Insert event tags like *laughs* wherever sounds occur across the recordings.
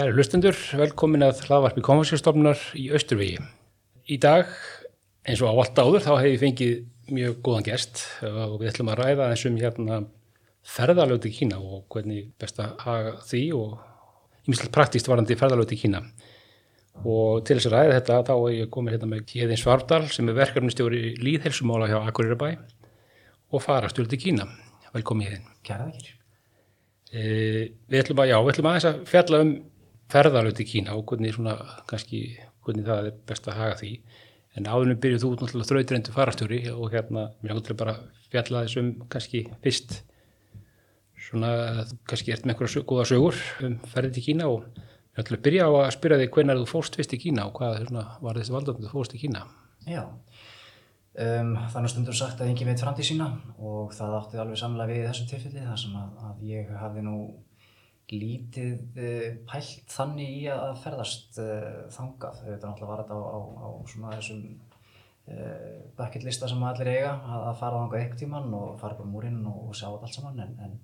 Kæri hlustendur, velkomin að hlaðvarpi konfansjastofnunar í Östurvegi. Í dag, eins og á allt áður, þá hef ég fengið mjög góðan gest og við ætlum að ræða eins um hérna ferðalöti Kína og hvernig best að haga því og ímislega praktíst varandi ferðalöti Kína. Og til þess að ræða þetta þá er ég komið hérna með Kjeðin Svardal sem er verkefnistjóri líðhelsumála hjá Akureyrabæ og fara stjórn til Kína. Velkomin Kjeðin. Kæra þakkir. E, við ætlum að, já, við ætlum að um ferðalöti Kína og hvernig svona kannski hvernig það er best að haga því. En áðurnum byrjuð þú náttúrulega þrautræntu farastjóri og hérna mér náttúrulega bara fjalla þessum kannski fyrst svona kannski ert með einhverja góða sögur um ferðið til Kína og mér náttúrulega byrja á að spyrja þig hvernig þú fórst fyrst í Kína og hvað svona, var þessi valdandi þú fórst í Kína? Já, um, þannig stundur sagt að engi veit framtíð sína og það átti alveg samlega við í þessu tilfelli þar sem að, að ég hafði nú lítið uh, pælt þannig í að ferðast uh, þangað. Þetta náttúrulega var þetta á, á, á svona þessum uh, bucket lista sem allir eiga að, að fara þangað eitthvað tíman og fara bara múrin og, og sjá þetta allt saman. En, en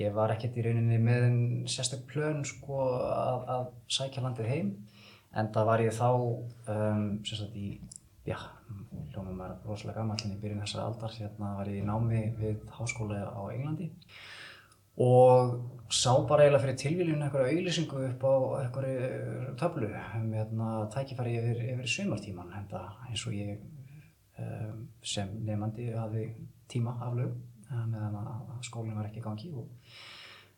ég var ekkert í rauninni með einn sérstak plön sko að, að sækja landið heim. En það var ég þá um, sérstaklega í, já, hljómum er rosalega gammal en í byrjun þessar aldar hérna var ég í námi við háskóla á Englandi og sá bara eiginlega fyrir tilvíljun einhverja auðlýsingu upp á einhverju töflu um hérna, tækifæri yfir, yfir sumartíman eins og ég um, sem nefnandi hafi tíma aflög um, meðan að skólinn var ekki í gangi og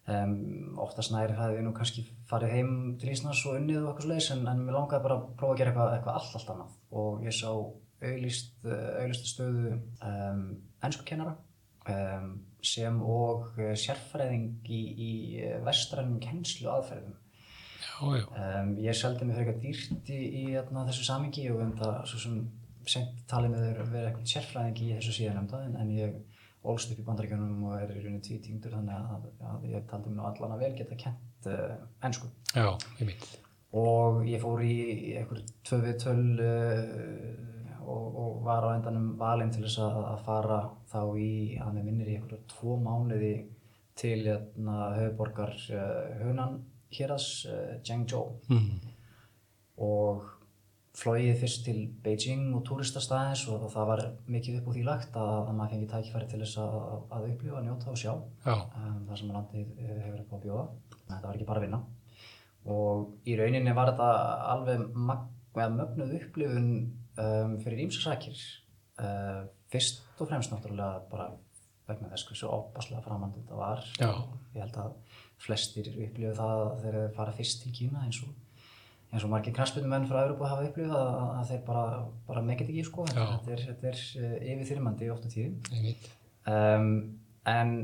um, oftast næri hafði nú kannski farið heim til Íslands og unnið og eitthvað sluðis en, en mér langaði bara að prófa að gera eitthvað, eitthvað allt allt annað. Og ég sá auðlýst, auðlýst stöðu um, ennskukennara um, sem og uh, sérfræðing í, í vestrænum kennslu aðferðum. Já, já. Um, ég seldi mig fyrir eitthvað dýrt í, í hérna, þessu samingi og um það svo sem sent talið með þau vera eitthvað sérfræðing í þessu síðan um það en, en ég ólst upp í bandaríkjunum og er í rauninni tvítingdur þannig að, að ég taldi mér allan að vel geta kent uh, ennsku. Já, ég mynd. Og ég fór í eitthvað tvö við töl uh, og, og var á endanum valinn til þess að, að fara þá í, að með minnir í einhverju tvo mánuði til hérna, höfuborgar uh, Hunan héras, uh, Zhengzhou. Mm. og flóið fyrst til Beijing og túristastæðis og það var mikið upp úr því lagt að, að maður fengi tækifæri til þess að, að upplifa, njóta og sjá. Já, um, það sem landið eh, hefur upp á að bjóða. Þetta var ekki bara að vinna. Og í rauninni var þetta alveg mögnuð upplifun um, fyrir ímsasakir uh, fyrst og fremst náttúrulega bara vegna þess hversu opaslega framand þetta var. Já, ég held að flestir upplifu það þegar þeir fara fyrst til Kína eins og eins og margir kransbyrnumenn frá Európa hafa upplifað að, að þeir bara, bara meikit ekki sko. Þetta er, þetta er uh, yfirþyrmandi tíðum. Ég mynd. um, en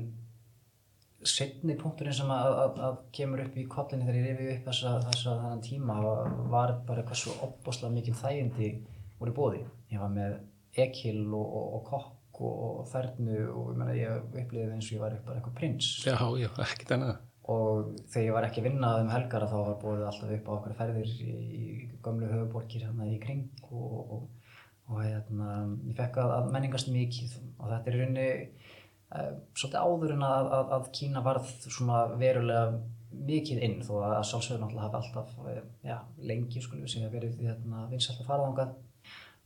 setni punkturinn sem að, að, að kemur upp í kollinni þegar ég rifi upp þessa, þessa þennan tíma var bara eitthvað svo opboslega mikil þægindi voru í bóði. Ég var með ekil og, og, og kokk og, og þernu og ég, ég upplifði eins og ég var eitthvað prins Já, já, ekkert annað. og þegar ég var ekki að vinna um helgar þá var bóðið alltaf upp á okkar ferðir í, gömlu höfuborgir hérna í kring og, og, og hérna, ég fekk að, að menningast mikið og þetta er í rauninni uh, svolítið áður en að, að, að Kína varð svona verulega mikið inn þó að sjálfsögur náttúrulega hafi alltaf eh, já, lengi skulum við segja verið hérna, vinsælt að fara þangað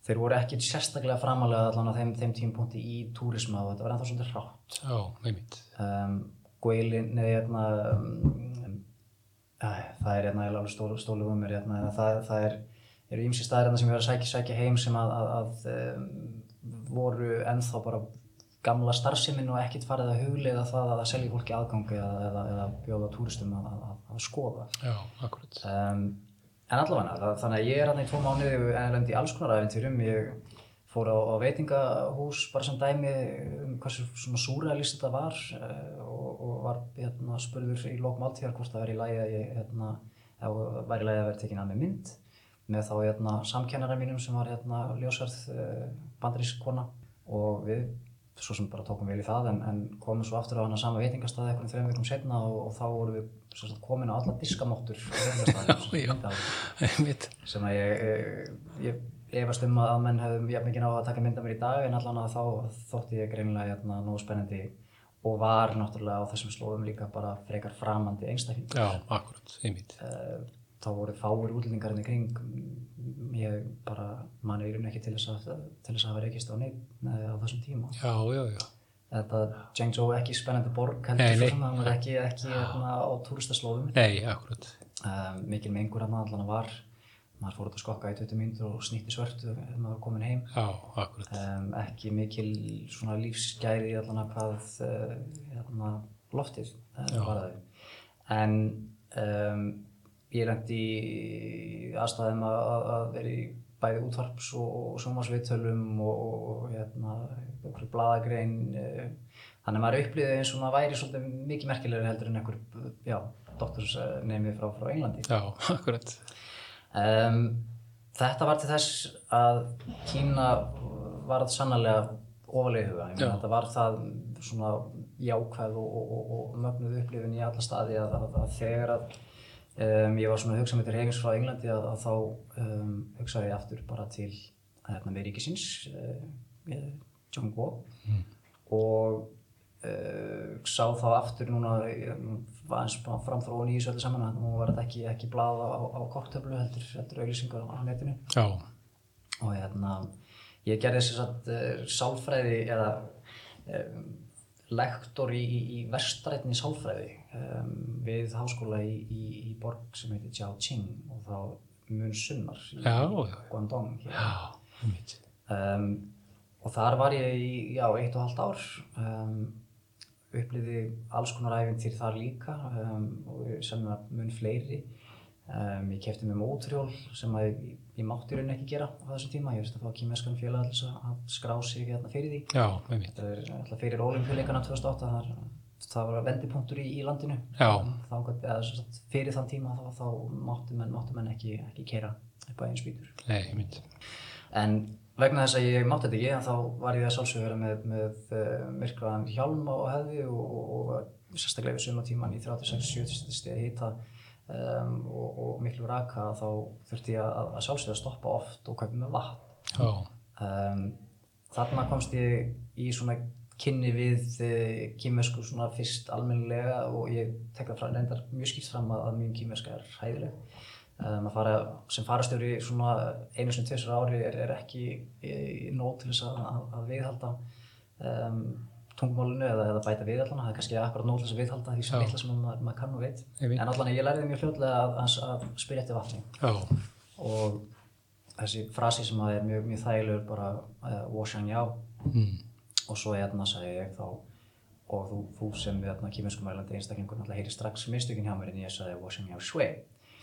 þeir voru ekki sérstaklega framalega allan á þeim, þeim tímpunkti í túrisma og þetta var ennþá svolítið hrátt Já, ég mynd. um, Guilin, nei, hérna, um, æ, það er hérna, alveg stólu, stólu um mér, hérna, það, það er, eru ýmsi staðir hérna sem ég var að sækja, sækja heim sem að, að, að um, voru ennþá bara gamla starfsemin og ekkert farið að hugleiða það að selja fólki aðgangi eða, eða, eða bjóða túristum að, að, að skoða. Já, akkurat. Um, en allavega, þannig að ég er hérna í tvo mánuði en lendi í alls konar æfintýrum. Ég fór á, á veitingahús bara sem dæmi um hversu svona súrealist þetta var uh, og, og var hérna, spurður í lok máltíðar hvort það væri í lagi að ég hérna, væri í lagi að vera tekin að með mynd með þá hérna, samkennara mínum sem var hérna, ljósverð uh, bandarísk kona og við svo sem bara tókum vel í það en, en komum svo aftur á hana sama veitingastað einhvern þreim vikum setna og, og þá vorum við komin á alla mynd. sem að ég, ég, ég efast um að menn hefðum jafn mikið á að taka mynda mér í dag en allan að þá þótti ég greinilega hérna, nógu spennandi og var náttúrulega á þessum slóðum líka bara frekar framandi einstakling. Já, akkurat, einmitt. Uh, þá voru fáir útlendingar inn í kring ég bara manni í raun ekki til þess að til þess að hafa reykist á neitt á þessum tíma Já, já, já. Þetta Zhengzhou ekki spennandi borg heldur Nei, nei. svo sem það var ekki, ekki hérna, á túristaslóðum Nei, akkurat. um, mikil mengur hann allan var maður fór út að skokka í 20 mínútur og snýtti svörtu ef maður var komin heim Já, akkurat. um, ekki mikil svona lífsgæði allan að hvað uh, hérna, loftið uh, en um, ég lendi í aðstæðum að, að- í bæði útvarps og, sjónvarsviðtölum og, og, og hérna, einhverju bladagrein uh, þannig að maður upplýði eins og maður væri svolítið mikið merkilegri heldur en einhver já, doktorsnemi frá, frá Englandi Já, *laughs* akkurat. Um, þetta var til þess að Kína varð sannlega ofalega í huga. Ég meina, Já. Þetta var það svona jákvæð og, og, og, og mögnuð upplifun í alla staði að, að, að þegar að um, ég var svona að hugsa með til heimins frá Englandi að, að þá um, hugsaði ég aftur bara til hérna, með ríkisins uh, John Guo og uh, sá þá aftur núna var eins og framþróun í þessu öllu saman að nú var þetta ekki, ekki blaða á, á koktöflu heldur, heldur auglýsingar á netinu. Já, og hérna ég gerði þess að uh, sálfræði eða um, lektor í, í, í vestrætni sálfræði um, við háskóla í, í, í borg sem heitir Jiaoqing og þá mun sunnar í. Guangdong. Um, og þar var ég í, já, eitt og halvt ár. Um, upplýði alls konar æfintýr þar líka um, og sem var mun fleiri. Um, ég kefti með mótrjól sem að ég, ég mátti rauninni ekki gera á þessum tíma. Ég veist að fá kýmeskan félag að- skrá sig hérna fyrir því. Já, einmitt. Það er alltaf fyrir olimpíuleikana 2008, það, er, það var vendipunktur í, í landinu. Þá, eða, sagt, fyrir þann tíma þá, þá máttu menn, menn ekki, ekki keira upp á einn spýtur. Nei, einmitt. En vegna þess að ég mátti þetta ekki, þá var ég að sjálfsögur vera með, með uh, myrkraðan hjálm á hefði og, og, og sérstaklega við sumatíman í 36-70 stegi hýta um, og, og miklu raka þá þurfti ég að, að sjálfsögur að stoppa oft og kaupa með vatn. Já, Um, þarna komst ég í svona kynni við uh, kýmesku svona fyrst almennilega og ég tek það frá, reyndar mjög skýrt fram að, að mín kýmeska er hæðileg. Um, fara, sem farastjóri einu sem tvisar ári er, er ekki nóg til þess að, að, viðhalda um, tungumálinu eða, eða bæta við allan, það er kannski akkurat nóg til þess að viðhalda því sem Já. sem maður, maður kann og veit. Veit. En allan ég lærði mjög fljótlega að, að, að spyrja eftir vatni já, og þessi frasi sem er mjög, mjög þægilegur bara uh, Washan Yao mm. og svo hérna sagði ég þá og þú, þú sem hérna kýminsku mælandi einstaklingur náttúrulega heyri strax mistökin hjá mér en ég sagði Washan Yao Shui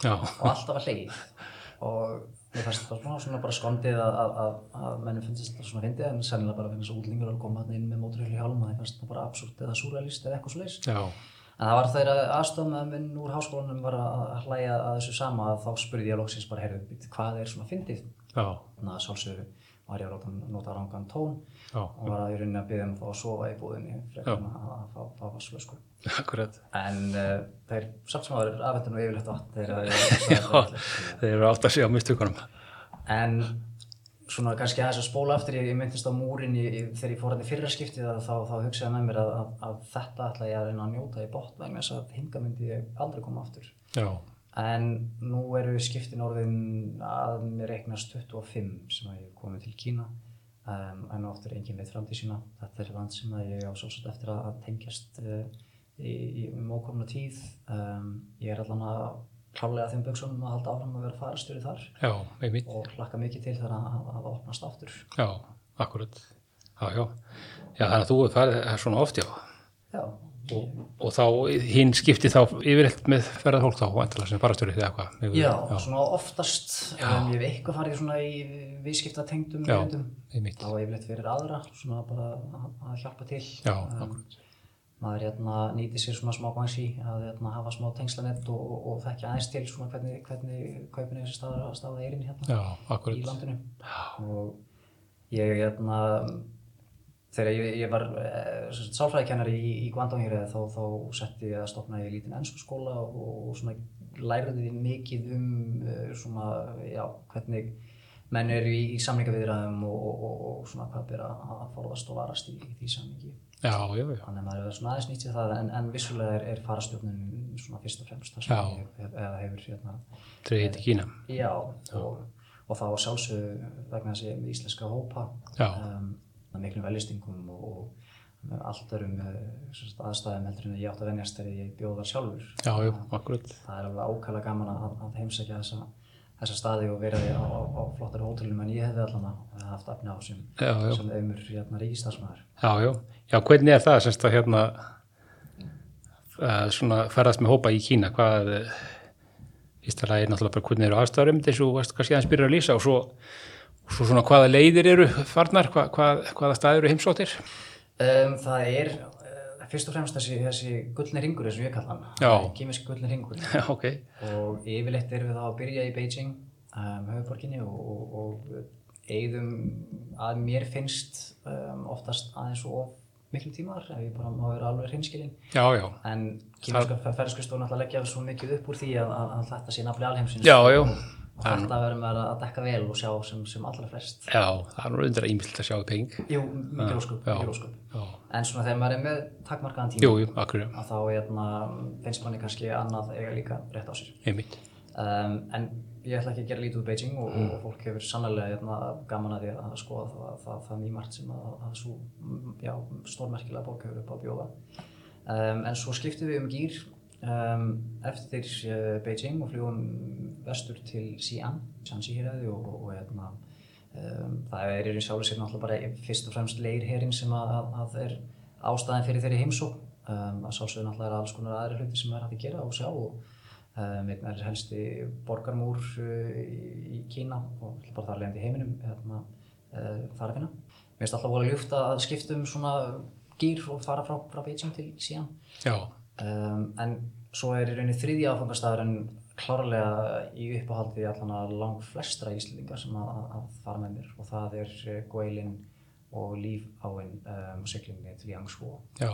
já, og alltaf var hlegið. Og mér fannst þetta svona, svona bara skondið að, að, að, að mennum finnst þetta svona fyndið en sennilega bara finnst þess að útlingur að koma inn með móturhjóli hjálm og það fannst þetta bara absúrt eða súrælist eða eitthvað svo já, En það var þeirra aðstofn að minn úr háskólanum var að hlæja að þessu sama að þá spurði ég loksins bara, heyrðu, hvað er svona fyndið? Þannig að sjálfsögðu var ég að nota rangan tón já, og var að í rauninni að byggja um að fá að sofa í búðinni frekar en að, að fá, fá vatnslösku. akkurat. En uh, þeir samt sem aður afhendur nú yfirleitt vatn þegar *laughs* Já, þeir eru átt að segja á mistökunum. En svona kannski aðeins að spóla eftir, ég, ég myndist á múrin í, í, þegar ég fór hann í fyrra skiptið að þá, þá hugsaði með mér að, að, að þetta ætla ég að reyna að njóta í botn vegna þess að hinga myndi ég aldrei koma aftur. Já, En nú eru skiptin orðin að mér reiknast 25 sem að ég hef komið til Kína um, en oftur engin veit framtíð sína. Þetta er land sem að ég á svolítið eftir að tengjast uh, í, í um ókomna tíð. Um, ég er allan að klálega þeim buksunum að halda áfram að vera farastjóri þar já, og hlakka mikið til þegar að, að opnast aftur. Já, akkurat. Já, já. Já, þannig að þú er farið svona oft, já. Já, Og, og þá, hinn skipti þá yfirleitt með ferðarfólk þá, vantilega sem farastjórið eða eitthvað. Með- já, svona oftast. Um, ég hef eitthvað farið svona í viðskiptatengdum Já, erindum. einmitt. þá yfirleitt fyrir aðra svona bara að, hjálpa til Já, um, maður hérna, nýtir sér svona smá gangsi að hérna, hafa smá tengslanett og, og, og þekkja aðeins til svona hvernig, hvernig kaupinu þessi staða, staða erinn hérna Já, í landinu og ég hérna þegar ég, ég var uh, sálfræðikennari í, í Guangdong hér þá, þá setti ég að stopna í lítinn ennsku skóla og, og svona læriði mikið um uh, svona, já, hvernig menn eru í, í samlingaviðræðum og, og, og, og svona hvað byrja að forðast og varast í, í því samlingi. Já, já, já. Þannig að maður er svona aðeins nýtt sér það en, en vissulega er, er farastjórnun svona fyrst og fremst það sem Já. hef, eða hefur hérna, Dreigið til Kína. já, og, og þá sjálfsög vegna þess að ég er með íslenska hópa Já. um, með miklum velistingum og, og allt örum uh, aðstæðum heldur en ég átt að venjast þegar ég bjóð þar sjálfur. Já, já, akkurat. Það er alveg ákala gaman að, að heimsækja þessa, þessa staði og vera því á, á, á flottari hótelum en ég hefði allan að haft efni á sem, sem ömur hérna, ríkistarfsmæður. Já, já. Já, hvernig er það semst að hérna að svona ferðast með hópa í Kína? Hvað, eh, fyrsta lagi er náttúrulega bara hvernig eru aðstæðarum þessu varst kannski aðeins byrjar að lýsa og svo, svo svona hvaða leiðir eru farnar, hvað, hvað, hvaða staðir eru heimsóttir? Um, það er uh, fyrst og fremst þessi, þessi gullni ringur og ég kalla hann. Kýmisk gullni ringur. *laughs* Já, ok. og yfirleitt erum við þá að byrja í Beijing, um, höfuborginni og, og, og eigðum að mér finnst um, oftast aðeins og miklu tímar ef ég bara má vera alveg hreinskilinn. Já, já. En kýmiska ferðarskustofun alltaf leggja svo mikið upp úr því að, að, að þetta sé nafli alheimsins. Já, já. Þetta verðum við að dekka vel og sjá sem, sem allra flest. Já, það er nú undir að ímynd að sjá peng. Jú, mikil ósköp, Já. mikil ósköp. En svona þegar maður er með takmarkaðan tíma Jú, jú, að þá hérna, finnst manni kannski annað eiga líka rétt á sér. einmitt. Um, en ég ætla ekki að gera lítið úr Beijing og, og fólk hefur sannlega hérna, gaman að því að skoða það, það, það nýmart sem að, að svo mm, stórmerkilega borg hefur upp á bjóða. Um, en svo skiptum við um gýr um, eftir uh, Beijing og fljúum vestur til Xi'an, Shanxi héræði og, og, og hérna, um, það er í sjálfu sér náttúrulega bara fyrst og fremst leirherinn sem að, að, að er ástæðan fyrir þeirri heimsó. Um, að sjálfsögðu náttúrulega er alls konar aðri hluti sem er hægt að gera og sjá og einn er helsti borgarmúr uh, í, Kína og bara þar leiðandi í heiminum hérna, uh, þar að finna. Mér finnst alltaf voru ljúft að skipta um svona gýr og fara frá, frá Beijing til síðan. Um, en svo er í rauninni þriðji áfangastæður en klárlega í uppáhaldi allan að lang flestra íslendingar sem að, að fara með mér og það er uh, Gweilin og Líf Áin um, siglingi til Yangshuo. já,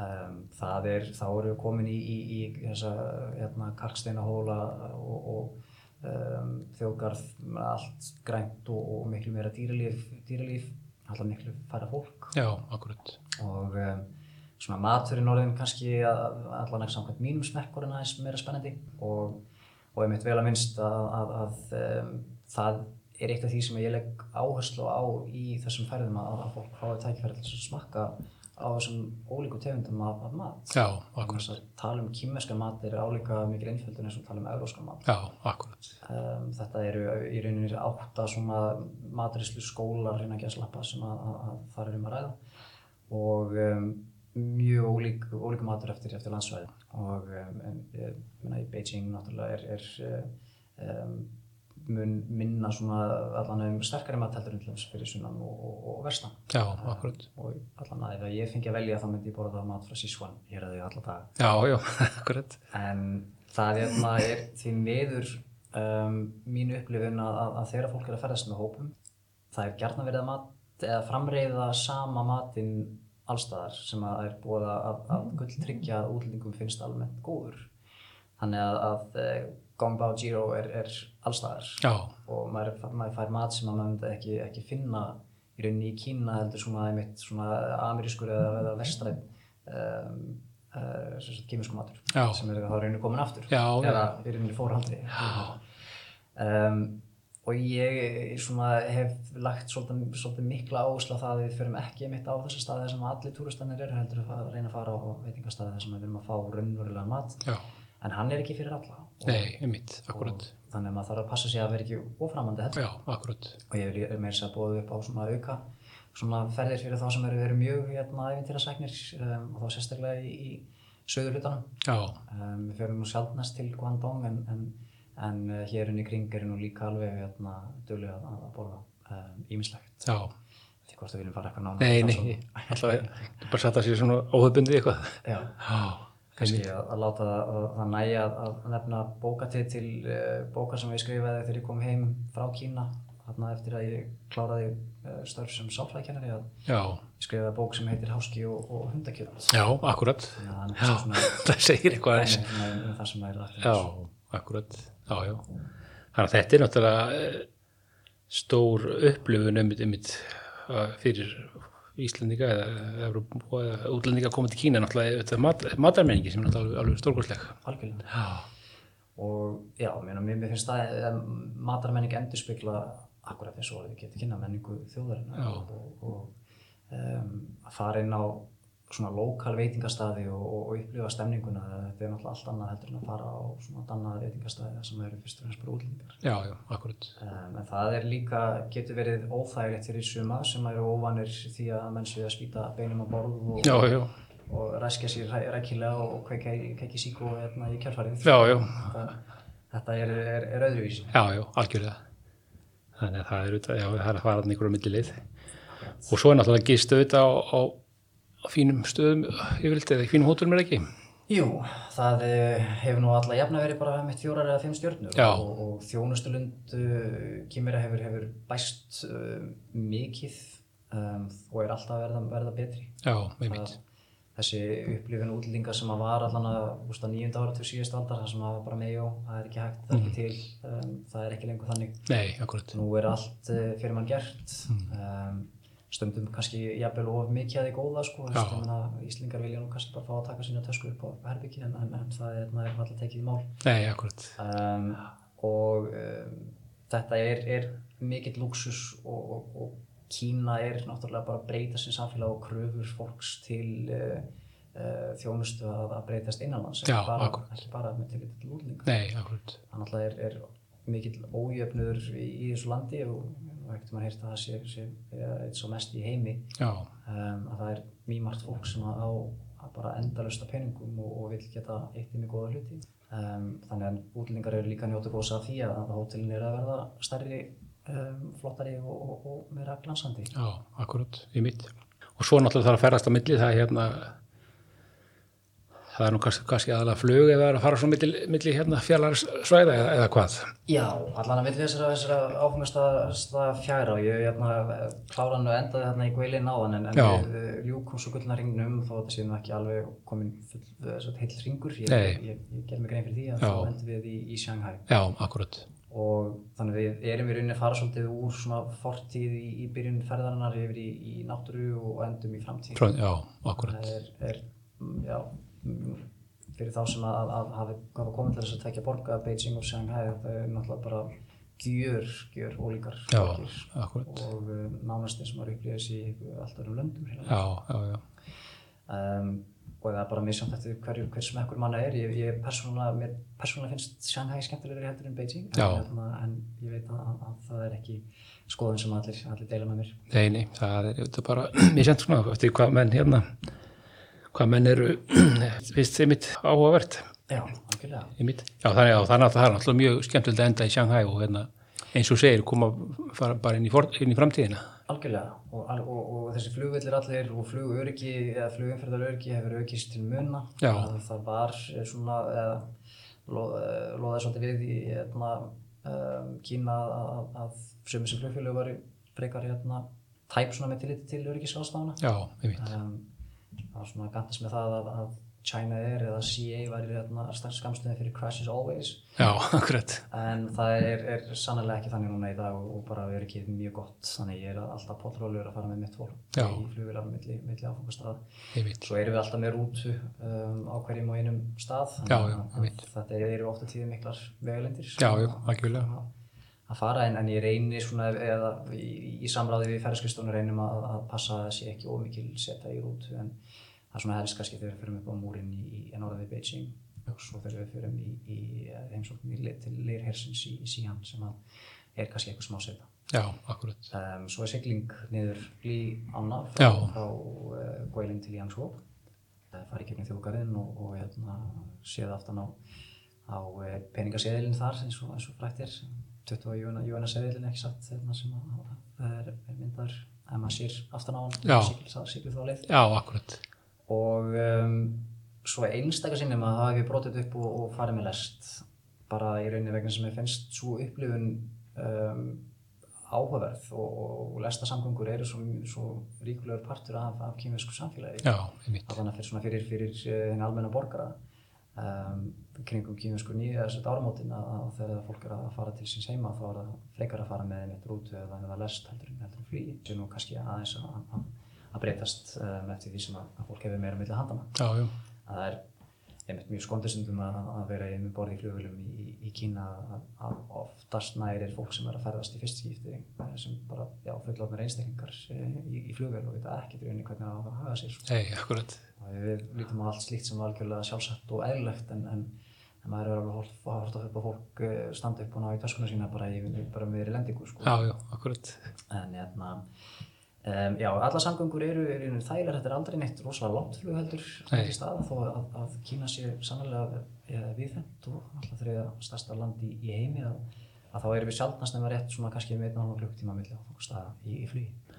Um, það er, þá erum við komin í, í, í þessa hérna, kalksteinahóla og, og um, þjóðgarð með allt grænt og, og miklu meira dýralíf, dýralíf alltaf miklu færa fólk já, akkurat. og um, svona maturinn orðin kannski allan ekki samkvæmt mínum smekkurinn aðeins meira spennandi og, og ég mitt vel að minnst að, að, að um, það er eitt af því sem ég legg áherslu á í þessum ferðum að, að fólk fái tækifæri til að smakka á þessum ólíku tegundum af, af mat. Já, akkurat. þess að tala um kýmverska mat er álíka mikil einföldun eins og tala um euróska mat. Já, akkurat. Um, þetta eru í rauninni átta svona maturislu skólar hérna ekki að slappa sem að, að, að það er um að ræða og um, mjög ólík, ólík matur eftir, eftir landsvæði og um, en, ég meina í Beijing náttúrulega er, er um, mun minna svona allan um sterkari mat heldur en til dæmis fyrir sunnan og, og, og verstan Já, akkurat. og allan að ef ég fengi að velja þá myndi ég borða mat frá Sichuan hér að því alla daga Já, já, *laughs* akkurat. en það hérna er því miður um, mín upplifun að, að, að þegar fólk er að ferðast með hópum það er gjarnan verið að mat eða framreiða sama matinn allstaðar sem að er búið að, að gull tryggja að útlendingum finnst almennt góður. Þannig að, að eh, Gong Bao Jiro er, er allstaðar Já, og maður, maður fær mat sem að maður myndi ekki, ekki finna í rauninni í Kína heldur svona einmitt svona amerískur eða, eða vestræn um, uh, kýmisku matur Já. sem er þá rauninni komin aftur. Já, já. eða í rauninni fórhaldi um, og ég svona hef lagt svolítið, svolítið mikla áherslu á það að við förum ekki einmitt á þessa staði sem allir túristanir eru heldur að reyna að fara á veitingastæði þar sem við erum að fá raunverulega mat já. en hann er ekki fyrir alla og, Nei, einmitt, akkurat. þannig að maður þarf að passa sig að vera ekki oframandi heldur Já, akkurat. og ég vil meira sér að bóða upp á svona auka svona ferðir fyrir þá sem eru verið mjög hérna æfintýrasæknir um, og þá sérstaklega í, í söður hlutanum Já, um, við fyrir nú sjálfnast til Guangdong en, en, en uh, hér inn í kring er nú líka alveg hérna duglega að, að borða ímislegt já. því hvort við viljum fara eitthvað nána Nei, nei, alltaf, bara setja sér svona óhefbundið eitthvað. Já, Já, kannski að, að láta það, að, það næja að, að nefna bókatið til uh, bókar sem ég skrifaði þegar ég kom heim frá Kína þarna eftir að ég kláraði uh, störf sem sálfræðikennari að ég skrifaði bók sem heitir Háski og, og hundakjöld já, akkurat. að Já, *laughs* það segir eitthvað eins. um, um það sem er rætt Já, akkurat. Já, já. Þannig að þetta er náttúrulega eh, stór upplifun um mitt fyrir Íslandinga eða, eða, útlendinga að koma til Kína náttúrulega mat, matarmenningi sem er náttúrulega alveg stórkostleg. Algjörlega. Já, og já, mér, mér mér finnst það að matarmenning endur spekla akkurat eins og við getum kynna menningu og, og, og um, að fara inn á svona lokal veitingastæði og, og, og upplifa stemninguna þetta er náttúrulega allt annað heldur en að fara á svona annað veitingastæði sem eru fyrst og fremst bara útlendingar. Já, já, akkurat. Um, en það er líka, getur verið óþægilegt fyrir suma sem eru óvanir því að menn séu að spýta beinum á borð og, Já, já, og ræskja sér ræ- rækilega og í, kveiki sík og hérna, í kjálfarið já, já, þetta, þetta er, er, er öðruvísi. Já, já, algjörlega. Þannig að það er að fara þannig einhverjum millilið og svo er náttúrulega gist auðvitað á fínum stöðum yfirleitt eða í fínum hótelum er ekki Jú, það eh, hefur nú alla jafna verið bara mitt fjórar eða fimm stjörnur Já. og, og þjónustulund uh, kýmira hefur, hefur bæst uh, mikið um, og er alltaf að verða, verða betri. Já, einmitt, Það, þessi upplifin útlendinga sem að var allan að nýjunda ára til síðust aldar, það sem að var bara meðjó, það er ekki hægt, það er ekki til, um, það er ekki lengur þannig. nei, akkurat Nú er allt uh, fyrir mann gert, um, stundum kannski jafnvel of mikið að því góða sko, Íslingar vilja nú kannski bara fá að taka sína tösku upp á herbyggi en, en, en það er, er alltaf tekið í mál. Nei, akkurat, Um, og um, þetta er, er mikill luxus og, og, og Kína er náttúrulega bara að breyta sem samfélag og kröfur fólks til uh, uh, þjónustu að, að breytast innanlands, ekki bara, með til til útlinga. nei, akkurat. Þannig að er, er mikill ójöfnur í, í þessu landi og, ekkert maður heyrt að það sé, sé eitt svo mest í heimi um, að það er mjög margt fólk sem að á að bara endalust af peningum og, og vil geta eitt í góða hluti. Um, þannig að útlendingar eru líka njótu góðs af því að hótelin eru að verða stærri, um, flottari og, og, og meira glansandi. já, akkurat, í mitt og svo náttúrulega þarf að ferast á milli það er hérna það er nú kannski, kannski aðalega flug eða að fara svo milli, milli hérna fjallarsvæða eða, eða hvað Já, allan að vilja þessara, þessara áfengastað fjæra og ég hérna, kláran og endaði hérna í Guilin áðan en, en Já. við ljúkum svo gullna ringnum þó að þetta sé nú ekki alveg komin uh, heill ringur. Ég, ég, ég, ég ger mig grein fyrir því að þá endum við í, í Shanghai. Já, akkurat, og þannig við erum í rauninni að fara svolítið úr svona fortíð í, í byrjun ferðarinnar yfir í, í náttúru og endum í framtíð. Já, akkurat Það er, er mm, já, fyrir þá sem að, að, að hafa komið til þess að tekja borga Beijing og Shanghai, það er náttúrulega bara gjör, gjör ólíkar Já, og um, nánast eins og maður upplýðir þessi í allt öðrum löndum. hreinlega. Já, já, já, Um, og það er bara misjönd eftir hverju, hver smekkur manna er. Ég, ég persónulega, mér persónulega finnst Shanghai skemmtilegri heldur en Beijing. En, hérna, en ég veit að, að það er ekki skoðun sem allir, allir deila með mér. Nei, nei, það er bara mér sent svona eftir hvað menn hérna hvað menn eru *clears throat* fyrst þið mitt áhugavert Já, algjörlega í mitt. Já, þannig að það er náttúrulega mjög skemmtilegt að enda í Shanghai og hérna eins og segir, koma fara bara inn í, for, inn í framtíðina. Algjörlega og, og, og þessi flugvillir allir og flugöryggi eða flugumferðaröryggi hefur aukist til muna Já. það, var eh, svona eða, lo, eh, loðaði svolítið við í hérna, um, Kína að, að sömu sem flugfélög var frekar hérna, tæp svona með tilliti til öryggisástafana Já, einmitt. um, það svona gantast með það að, að China Air eða CA var hérna, skamstöðin fyrir Crashes Always Já, *laughs* akkurat. en það er, er sannlega ekki þannig núna í dag og, og bara er ekki mjög gott þannig ég er alltaf potrólur að fara með mitt fólk Já. í flugvilar milli, milli áfangastaða Einmitt. svo erum við alltaf með rútu um, á hverjum og einum stað Já, já, að- einmitt. að þetta eru ofta tíði miklar vegalendir Já, já, algjörlega. að, fara en, en ég reyni svona eða í, í samráði við ferðarskristónu reynum að, að passa að sé ekki ómikil seta í rútu en það er svona helst kannski þegar við fyrir upp á múrin í, í norðan við Beijing og svo þegar við fyrir í, í heimsókn í, til Leirhersins í, í Síhan sem að er kannski eitthvað smá seta. Já, akkurat. Um, svo er sigling niður Lí Anna Já. frá, frá uh, Guilin til Yangshuo uh, farið gegnum þjóðgarðin og, og hérna, séð aftan á, á uh, peningaseðilin þar eins og, eins og frætt er 20 júana seðilin ekki satt hérna, sem að, að er, er myndar ef maður sér aftan á hann siglir, siglir þá leið Já, akkurat. Og um, svo einstakar sinnum að hafa við brotið upp og, og farið með lest. Bara í rauninni vegna sem ég finnst svo upplifun um, áhugaverð og, og lestasamgöngur eru svo, svo ríkulegur partur af, af kýmversku samfélagi. Allan að fyrir, fyrir, fyrir henni almenna borgara. Um, kringum kýminsku nýja áramótin að, að þegar fólk er að fara til síns heima þá er það frekar að fara með einmitt rútu eða, eða lest heldur en heldur en flýi. Sem nú kannski aðeins að, að, að breytast um, eftir því sem að, að fólk hefur meira millir handana Já, já, að það er einmitt mjög skondisundum að, að vera í með borði í flugvölum í, í Kína að, að oftast næri er fólk sem er að ferðast í fyrst skipti eh, sem bara, já, fullofnir einstaklingar eh, í, í flugvöl og vita ekki dröðinni hvernig það á að haga sér nei, akkurat. og við lítum á allt slíkt sem algjörlega sjálfsagt og eðlilegt en, en, en maður er alveg hort, hort upp að fólk standa upp og ná í töskuna sína bara, í, bara með lendingu sko. Já, já, akkurat. en hérna Um, já, alla samgöngur eru, eru þægilega, þetta er aldrei neitt rosalega langt flug heldur í staða þó að, að Kína sé sannlega e, viðfemt og alltaf þriða stærsta land í, í heimi að, að þá erum við sjálfnast nema rétt svona kannski með einn og hálfa klukktíma milli áfangstaða í, í flugi.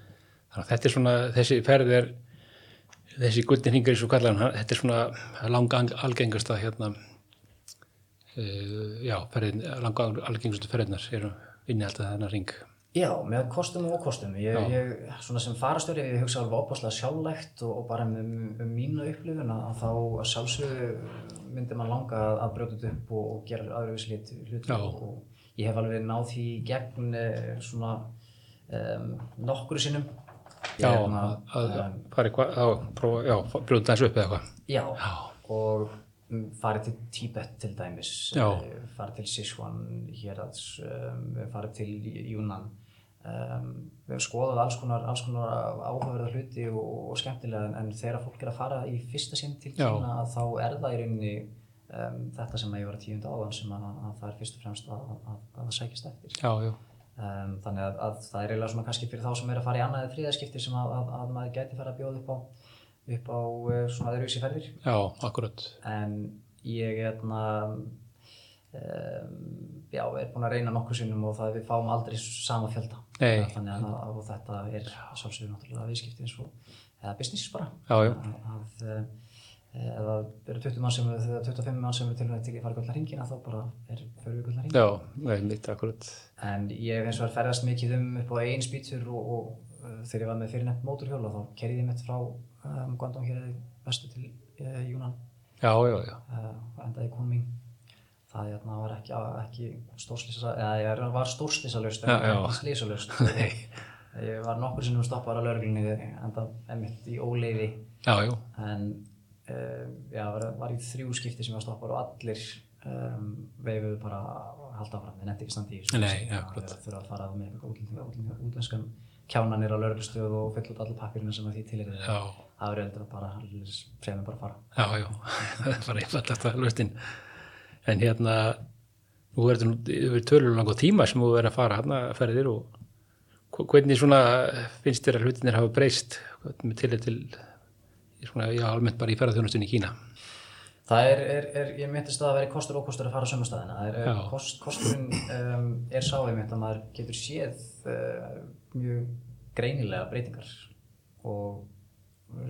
Þannig að þetta er svona, þessi ferð er, þessi gullin hingar í svo kallan, þetta er svona langa algengasta hérna, uh, já, ferðin, langa algengastu ferðinar eru inni alltaf þennan ring. Já, með kostum og kostum. Ég, ég, svona sem farastöri, ég hugsa alveg opaslega sjálflegt og, og bara um, um mínu upplifun að, að þá að sjálfsögðu myndi mann langa að, að brjóta þetta upp og, og gera aðruvísi hluti. hluti og, ég hef alveg náð því gegn eh, svona um, nokkru sinnum. Já, hérna, að, að um, fara eitthvað, já, prófa, já, brjóta þessu upp eða eitthvað. Já, Já. og mm, farið til Tíbet til dæmis, Já. eh, farið til Sichuan hérads, um, farið til Yunnan. Um, við hefum skoðað alls konar, alls konar áhugaverða hluti og, og skemmtilega en, en þegar fólk er að fara í fyrsta sinn til. Kína þá er það í rauninni um, þetta sem ég var að tíunda áðan sem að, að það er fyrst og fremst að, að, að það sækist eftir. Já, já, Um, þannig að, að það er eiginlega svona kannski fyrir þá sem er að fara í annað eða þriðaskipti sem að, að, að maður gæti fara að bjóða upp á, upp á uh, svona öðruvísi ferðir já, akkurat. en ég hérna, um, já, er búinn að reyna nokkur sinnum og það við fáum aldrei sama fjölda. Nei. þannig að, að þetta er sjálfsögur náttúrulega viðskipti eins og eða business bara. Já, að, að eh, eða eru 20 mann sem við, 25 mann sem við til að til að fara gullna ringina þá bara er fyrir við gullna ringina Já, nei, mitt, akkurat. en ég hef eins og er ferðast mikið um upp á einn spýtur og, og uh, þegar ég var með fyrirnefnt móturhjóla þá kerði ég mitt frá um, Guangdong hér vestu til uh, Yunnan. Já, já, já, uh, endaði í Kunming það hérna, var ekki, ekki stórslýsa eða ég var stórslýsalust en ekki slýsalust *laughs* ég var nokkur sinnum stoppaður á lögreglunni enda emitt í óleiði en uh, já, var, var í þrjú skipti sem ég var stoppaður og allir um, veifuðu bara að halda áfram, þeir nefndi ekki standi í Það er þurfa að fara með útlenskan kjánanir á lögreglustöð og fylla út allir pappirina sem því til er það er heldur að bara fremur bara fara. Já, já, *laughs* það er bara einfallast að lustin. En hérna, nú er þetta tölur langa tíma sem þú verður að fara hérna ferðir og hv- hvernig svona finnst þér að hlutinir hafa breyst með til til svona, já, almennt bara í ferðarþjónustunni í Kína. Það er, er, er ég myndist að það veri kostur og ókostur að fara á sömu staðina. Það er, kost, kosturinn um, er sá einmitt að maður getur séð uh, mjög greinilega breytingar og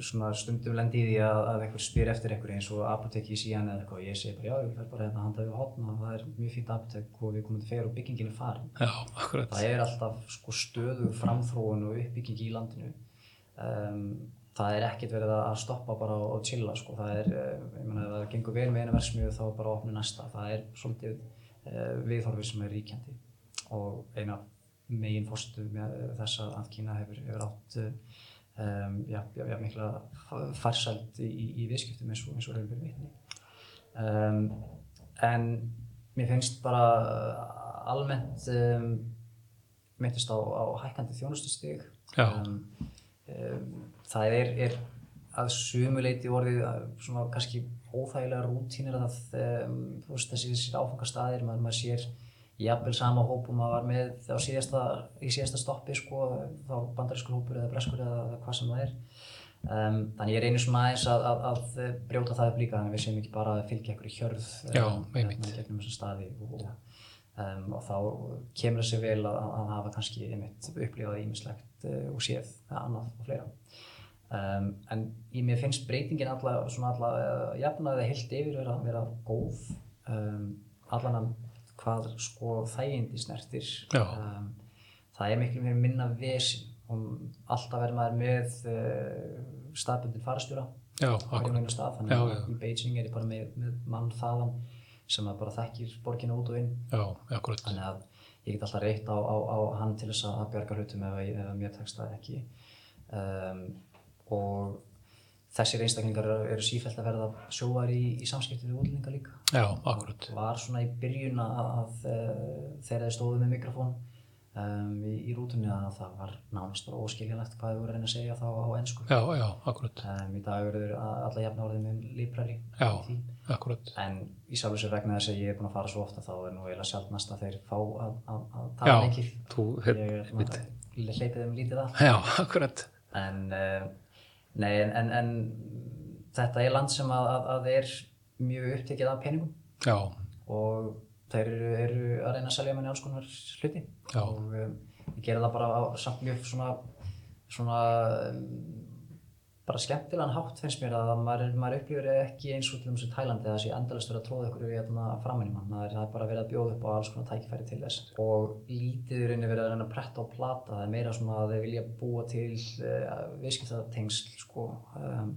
svona stundum lendi í því að, að einhver spyr eftir einhver eins og apoteki í síðan eða eitthvað og ég segi bara já, ég fer bara hérna að handa við hotn og það er mjög fínt apotek og við komum til fer og byggingin er farin. Já, akkurat. Það er alltaf sko, stöðu framþróun og uppbygging í landinu. Um, það er ekkert verið að stoppa bara og, chilla. Sko. Það er, uh, ég meina, ef það gengur vel með einu versmiðu þá bara að opna næsta. Það er svolítið uh, viðhorfið sem er ríkjandi og eina megin fórstu með þess að að Kína hefur, hefur átt uh, um, já, já, mikla farsæld í, í, í viðskiptum eins og, eins og reyður vitni. Um, en mér finnst bara uh, almennt um, myndist á, á hækkandi um, það er, er að sumuleiti orðið að svona kannski óþægilega rútínir að það, þú veist þessi áfangastæðir, maður, maður sér jafnvel sama hópum að var með á síðasta, í síðasta stoppi sko, þá bandarískur hópur eða breskur eða hvað sem það er. Um, þannig ég reynir svona aðeins að, að, að brjóta það upp líka þannig að við séum ekki bara að fylgja einhverju hjörð Já, um, einmitt. í þessa staði og, um, og þá kemur þessi vel að, að hafa kannski einmitt upplifað ímislegt uh, og séð annað og fleira. Um, en í mér finnst breytingin svona alla uh, jafnaði heilt yfir vera, vera góð. Um, allan að hvað sko þægindi snertir. Um, það er miklu mér minna vesin og alltaf verður maður með uh, staðbundin farastjóra stað. Þannig að í Beijing er ég bara með, með mann þaðan sem bara þekkir borgina út og inn. Já, þannig að ég get alltaf reytt á, á, á hann til þess að bjarga hlutum ef, ef mér tekst það ekki. Um, og þessir einstaklingar eru, sífælt að verða sjóar í, í samskipti við útlendinga líka Já, akkurat. var svona í byrjun að, uh, þegar þeir stóðu með mikrofón um, í, í rútunni að það var nánast bara óskiljanlegt hvað þau voru reyna að segja þá á ennsku Já, já, akkurat. um, í dag eru a- alla jafn orðið með líbrari Já. því Akkurat. en í sjálfu sér vegna þess að ég er búin að fara svo ofta þá er nú eiginlega sjálfnast að þeir fá að, að, að tala Já, mikið þú, ég er svona hleypið þeim lítið að já, akkurat. en, uh, nei, en, en, en þetta er land sem að, að, að er mjög upptekið af peningum. Já, og þeir eru, eru að reyna að selja manni alls konar hluti. Já. og um, ég gera það bara á samt mjög svona, svona um, bara skemmtilegan hátt finnst mér að maður, maður upplifir ekki eins og til þess að Tælandi að það sé endalist verið að tróða ykkur hérna, framan í mann. Það er, bara verið að bjóða upp á alls konar tækifæri til þess. Og lítið í rauninni verið að reyna að pretta og plata. Það er meira svona að þeir vilja búa til uh, viðskiptatengsl sko. Um,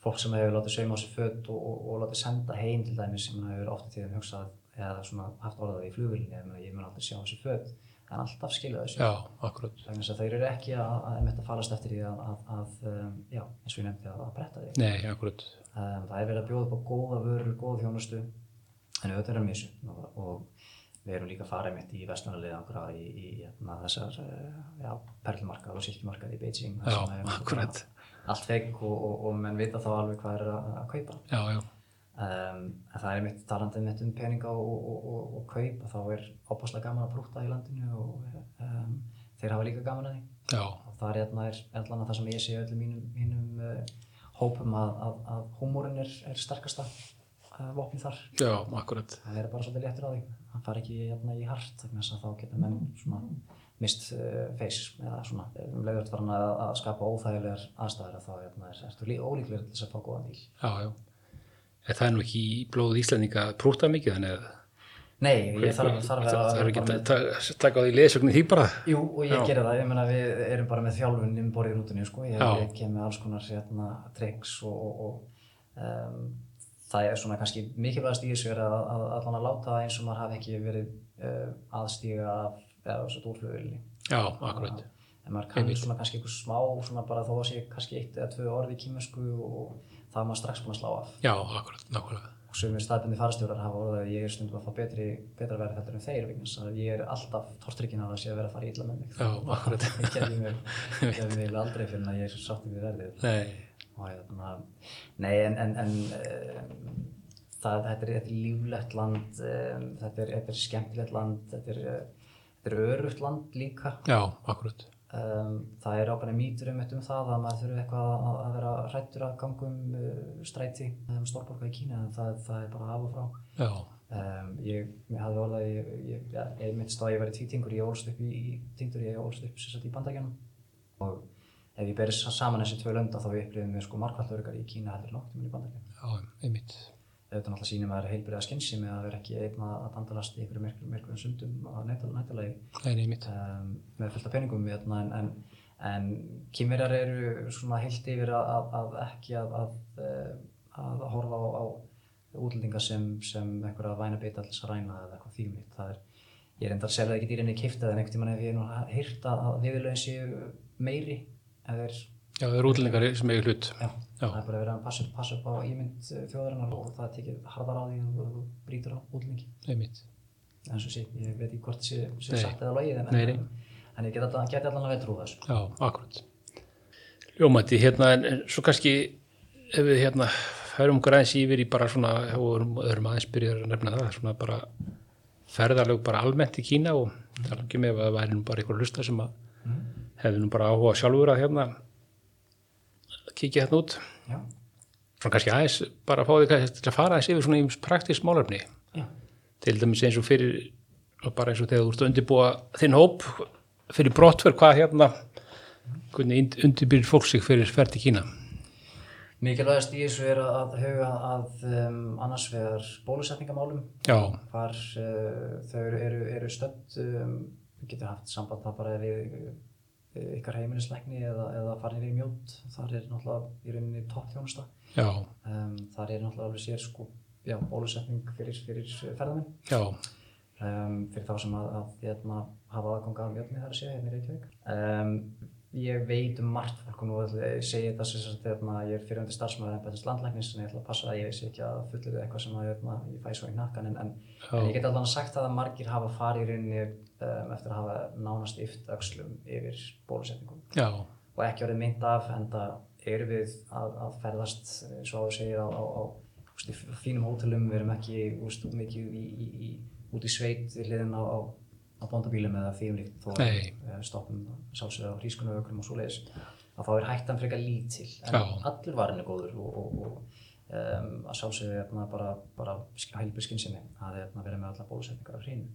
fólk sem hefur látið sauma á sig föt og, og, og látið senda heim til dæmis sem hefur ofta tíðum hugsað eða svona haft orðað í ég, meina, ég mun aldrei sjá þessi föt en alltaf skilja þessu já, akkurat. þess að þeir eru ekki að, að, að, að falast eftir því að, að, að um, já, eins og ég nefndi að, að bretta því Nei, akkurat. um, það er verið að bjóða upp á góða vörur, góða þjónustu en auðvitað er að missu og, og við erum líka að fara mitt í vestlunarliðangra í, í hérna, þessar uh, já, perlumarkað og silkimarkað í Beijing Já, akkurat. allt fegg og, og, og menn vita þá alveg hvað er að, að kaupa Já, já, um, en það er mitt talandi mitt um peninga og, og, og, og kaup og þá er opaslega gaman að prúta í landinu og um, þeir hafa líka gaman að því. Já, og það er hérna er allan að það sem ég sé öllum mínum, mínum uh, hópum að, að, að húmórin er, er sterkasta uh, vopni þar. Já, akkurat. það er bara svolítið léttur á því. Hann far ekki hérna, í hart að þá geta menn svona mist uh, face eða svona um leiðvært farin að, að skapa óþægilegar aðstæður þá hérna, er, ertu lí- ólíklegur til þess að fá góðan díl. Já, já. En það er nú ekki í blóð Íslandinga prúta mikið, þannig að Nei, ég þarf, þarf að það er ekki að ta- taka á því leðsögnin því bara. Jú, og ég gerir það, ég meina við erum bara með þjálfun um borðið í rútunni, sko, ég, ég kem með alls konar hérna, tricks og, og, og um, það er svona kannski mikilvægast í þessu er að, að allan að láta eins og maður hafi ekki verið uh, aðstíga af, eða þess að úrflugulni. Já, akkurat. En maður kann Einmitt. svona kannski eitthvað smá, svona bara þó að sé kannski eitt eða tvö orð í kýmessku og það er maður strax búin að slá af. Já, akkurat, nákvæmlega. Og sumir staðbundni farastjórar hafa orðað að ég er stundum að fá betri, betra verð heldur en þeir vegna þess að ég er alltaf tortryggin að það sé að vera að fara illa með mig. Já, akkurat. *laughs* Ég gerði mér, *laughs* gerði mér aldrei fyrir að ég er sátti við verðið. Nei, Og hérna, nei en, en, en um, það, þetta, er, þetta er líflegt land, um, þetta, er, þetta er skemmtilegt land, þetta er, uh, þetta er örugt land líka. já, akkurat. Um, það er ákveðin mýtur um um það að maður þurfi eitthvað að, að vera hrættur að ganga um uh, stræti um stórborga í Kína en það, það er bara af og frá. Um, ég, ég hafði orðað, ég, ég, ja, ég myndist að ég væri tvítingur, ég ólst upp í, í tíndur, ég ólst upp sagt í bandækjanum og ef ég berið saman þessi tvö lönda þá upplifum við sko markvælt örgar í Kína heldur nokkuð í bandækjanum. já, einmitt. Auðvitað náttúrulega sýnir maður heilbriða skinsi með að vera ekki einn að að dandalast í einhverju myrkur, myrkur sundum á nættalagi um, með fullt af peningum hérna, en, en, en kýmverjar eru svona heilt yfir að, að, að ekki að, að, eh, að horfa á, á útlendinga sem, sem einhverja væna til þess að ræna eða eitthvað þýmlíkt. Það er, ég er enda að selja ekki dýrinni kipta en einhvern tímann hef ég nú heyrt að, að viðurlögin séu meiri eða er, Já, það eru útlendingar sem eiga hlut. já, Já. það er bara verið að passa, upp- passa upp á ímynd eh, þjóðarinnar og það tekið harðar á því og þú brýtur á útlendingi. Einmitt. En svo sé, ég veit ekki hvort það sé, Nei. satt eða logið en, Nei, nei. en, en ég get allan, geti allan að veit trúða þessu. Já, akkurat. Ljómandi, hérna, en, svo kannski ef við hérna okkur aðeins yfir í bara svona, og erum aðeins byrjar að nefna það, svona bara ferðarlög bara almennt í Kína og tala ekki með að það væri nú bara einhver hlusta sem að hefði nú bara áhuga sjálfur að hérna kíkja hérna út. Já, Svona kannski aðeins bara að fá því að fara aðeins yfir svona í praktísk málefni. já. Til dæmis eins og fyrir, og bara eins og þegar þú ert að undirbúa þinn hóp fyrir brottverð, hvað hérna, hvernig undirbýr fólk sig fyrir ferð til Kína? Mikilvægast í þessu er að huga að um, annars vegar bólusetningamálum, hvar uh, þau eru, eru, stödd, um, við getum haft samband það bara við ykkar heimilisleikni eða, eða farin í mjót, þar er náttúrulega í rauninni toppþjónusta. Um, þar er náttúrulega alveg sér sko, já, bólusetning fyrir, fyrir ferðamenn. já, um, fyrir þá sem að, að hérna, hafa aðgang af mjötni þar að segja hérna í Reykjavík. Um, ég veit um margt fólk og nú að segja þetta sem sagt, hérna, ég er fyrirhundi starfsmæður en betast landlæknis en ég ætla að passa að ég sé ekki að fullir eitthvað sem að hérna, ég fæ svo í nakkan en, en, en ég get allan sagt það að margir hafa farið í rauninni um, eftir að hafa nánast yft öxlum yfir bólusetningum. Já, og ekki orðið mynd af en það eru við að, að ferðast eins og áður segir á, á, á úst, fínum hótelum, við erum ekki úst, mikið í, í, í, út í sveit við hliðin á, á, bóndabílum eða því um líkt þó við stoppum sálsögða á hrískunauökrum og svoleiðis að þá er hættan frekar lítil en Já. allur varin er góður og, og, og um, að sjálfsögðu hérna, bara, bara heilbrið skynsemi að hérna, vera með alla bólusetningar á hreinu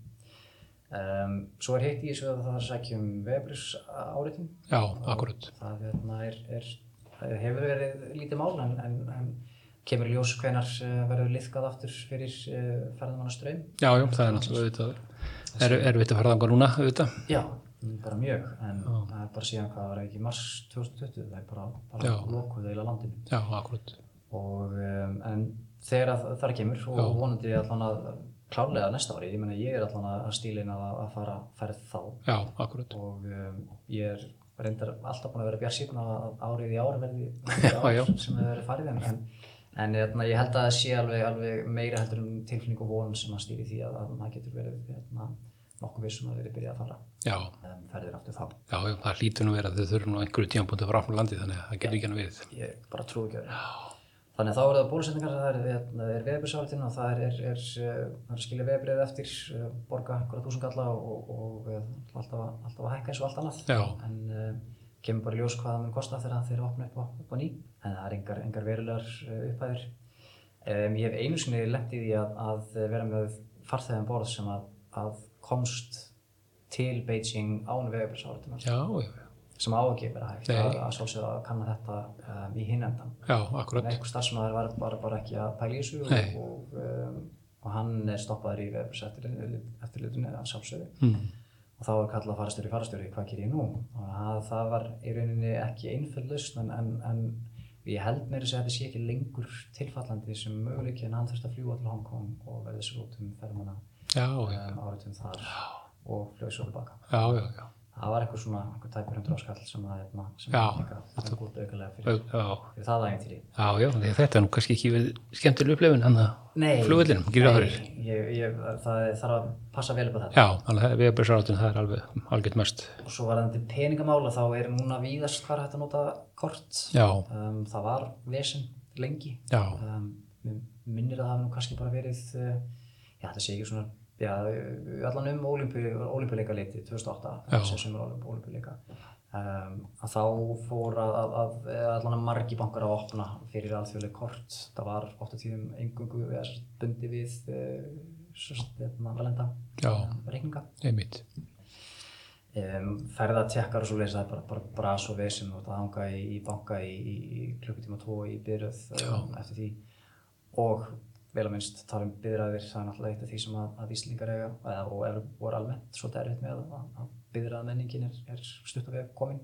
um, svo er heitt í þessu að það er að sækja um vefbris áriðin já, akkurat. það hérna, er, er, það hefur verið lítið mál en, en, en kemur ljós hvenar uh, verður liðkað aftur fyrir uh, ferðamannaströym. Já, já, það er náttúrulega auðvitað, er, er við að fara þangað núna, auðvitað. Já, bara mjög, en það er bara síðan hvað var ekki mars 2020, það er bara, bara Já. lokuð eila landinu. Já, akkurat. Og, um, en þegar að, þar kemur og Já. vonandi allan að klárlega næsta ári, ég meina ég er allan að stílin að, að fara ferð þá Já, akkurat. og um, ég er reyndar alltaf búin að vera bjart síðan að árið í ár verði *laughs* Já, já. sem hefur verið farið en, en, hérna, ég held að það sé alveg, alveg meira heldur um tilfinning og von sem að stýri því að, að maður getur verið hérna, nokkuð vissum að verið byrjað að fara Já, um, ferðir aftur þá. já, já, það hlýtur nú verið að þau þurfum nú einhverju tímanbúndi frá landi þannig að það getur ekki hann við. Ég bara trúi ekki öðru. Þannig að þá eru það bólusetningar, það er, hérna, er veðbjörnsáriðin og það er, er, er, það er að skilja veðbjörð eftir, uh, borga einhverja þúsungalla og, og uh, alltaf, að- alltaf að hækka eins og allt annað. Já. En uh, kemur bara ljós hvað það mun kosta þegar þeir opna upp á, upp á ný. En það er engar, engar verulegar uh, upphæðir. Um, ég hef einu sinni lent í því að, að vera með farþegum borð sem að, að komst til Beijing án já, sem á að hægt Nei. að, að sjálfsögða að kanna þetta um, í hinn endan. já, En akkurat. einhver starfsmæður var bara, bara ekki að pæla í þessu og, og, um, og hann er stoppaður í eftirlitinu að sjálfsögðu. Mm. Og þá er kallað farastjóri, farastjóri, hvað ger ég nú? Það, það var í rauninni ekki einföld lausn en, en, en ég held að segja að þetta sé ekki lengur tilfallandi sem möguleiki en hann þurfti að fljúa til Hong Kong og verði svo út um já, um, áriðum þar og fljóði svo tilbaka. já, já, já. Það var eitthvað svona, einhver tæpur hundur áskall sem hérna, sem Já, að líka, sem gútt aukalega fyrir, Já, já, fyrir það ægintýri. já, já, þetta er nú kannski ekki við skemmtileg upplifun hann að flugvellinum, gerir það fyrir. nei, það er- þarf að passa vel upp á þetta. Já, að við erum bara sáratun, það er alveg algjört mest. Og svo var þetta peningamála, þá er núna víðast hvað er hægt að nota kort. Um, það var vesen lengi. Um, minnir að það nú kannski bara verið, uh, já þetta sé ekki svona, já allan um olimpíuleika leiti 2008, Já. sem sem er olimpíuleika. Um, að þá fór að, að, að allan að margi bankar að opna fyrir alþjóðlega kort. Það var 8 tíðum engungu bundi við svo velenda já, reikninga. einmitt. Um, ferðatekkar og svo leys það er bara, bara bras og vesen og það hanga í, í banka í, í, klukkutíma tvo í byrjöð um, eftir því og vel að minnst tala um byrðræðir það er náttúrulega eitt af því sem að, að Íslingar eiga eða, og er, voru almennt svolítið erfitt með að, að byrðræðamenningin er, er stutt af veg komin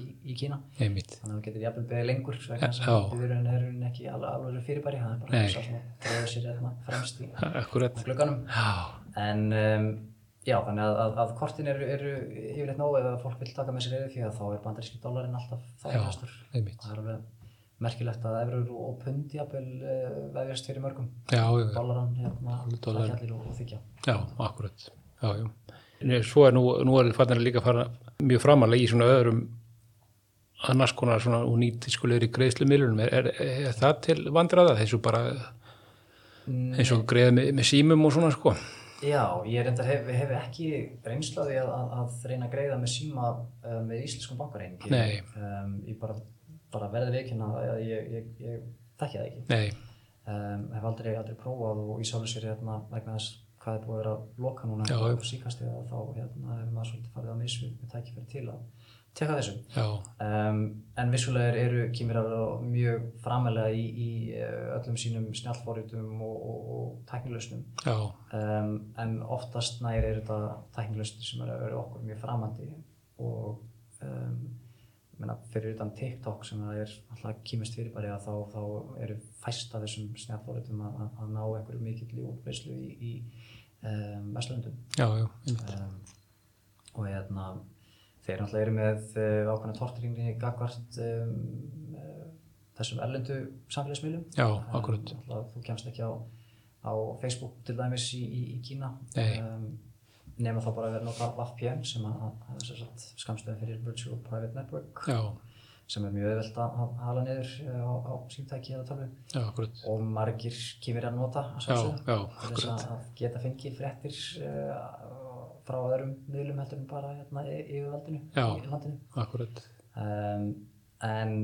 í, í Kína. Einmitt. þannig að það getur jafnvel beðið lengur vegna þess að byrðræðin er ekki alveg, fyrirbæri það er bara sem að drefa sér hérna fremst í *laughs* Já, En um, já, þannig að, að, að kortin eru, eru yfirleitt nóg ef að fólk vil taka með sér eða því að þá er bandaríski dólarinn alltaf þægilegastur. Er merkilegt að efrur og pund jafnvel uh, vefjast fyrir mörgum. Dólaran, hérna, dollarinn. þakkjallir og, og þykja. Já, akkurat. Já, já. Nei, Svo er nú, nú er farnir líka fara mjög framalega í svona öðrum annars konar svona og nýtiskulegri greiðslumilunum. Er, er, er það til vandraða þessu bara eins og greiða með, með símum og svona sko? Já, ég reyndar hef, hef ekki reynslaði að, að, að reyna að greiða með síma uh, með íslenskum bankareiningi. Nei. Um, ég bara, bara verði veikina að ég, ég, ég þekki það ekki. Um, hef aldrei, aldrei prófað og í sjálfu sér hérna vegna þess hvað er búið að vera loka núna Já, já. síkast eða þá hérna hefur maður svolítið farið að missu með tækifæri til að teka þessu. Um, en vissulega er- eru kýmirar mjög framalega í, í eh, öllum sínum snjallforritum og, og, og tæknilausnum. Já, um, en oftast nær er þetta tæknilausnir sem eru, eru okkur mjög framandi og menna, fyrir utan TikTok sem það er alltaf kýmist fyrirbæri að þá, þá eru fæst af þessum snjallfóritum að, að, ná einhverju mikill í útbreyslu í, í um, Vestlundum Já, já, einmitt. um, og hérna þeir náttúrulega eru með uh, ákveðna torturingni gagvart um, uh, þessum erlendu samfélagsmiðlum Já, náttúrulega þú kemst ekki á, á Facebook til dæmis í, í, í Kína Nei. Nema þá bara að vera nota VPN sem að, að, að skamstöðin fyrir Virtual Private Network Já, sem er mjög auðvelt að hala niður uh, á, á símtæki eða tölvu og margir kýmir að nota að þess að að geta fengið fréttir uh, frá öðrum miðlum heldur en bara hérna, yfirvaldinu í landinu. um, en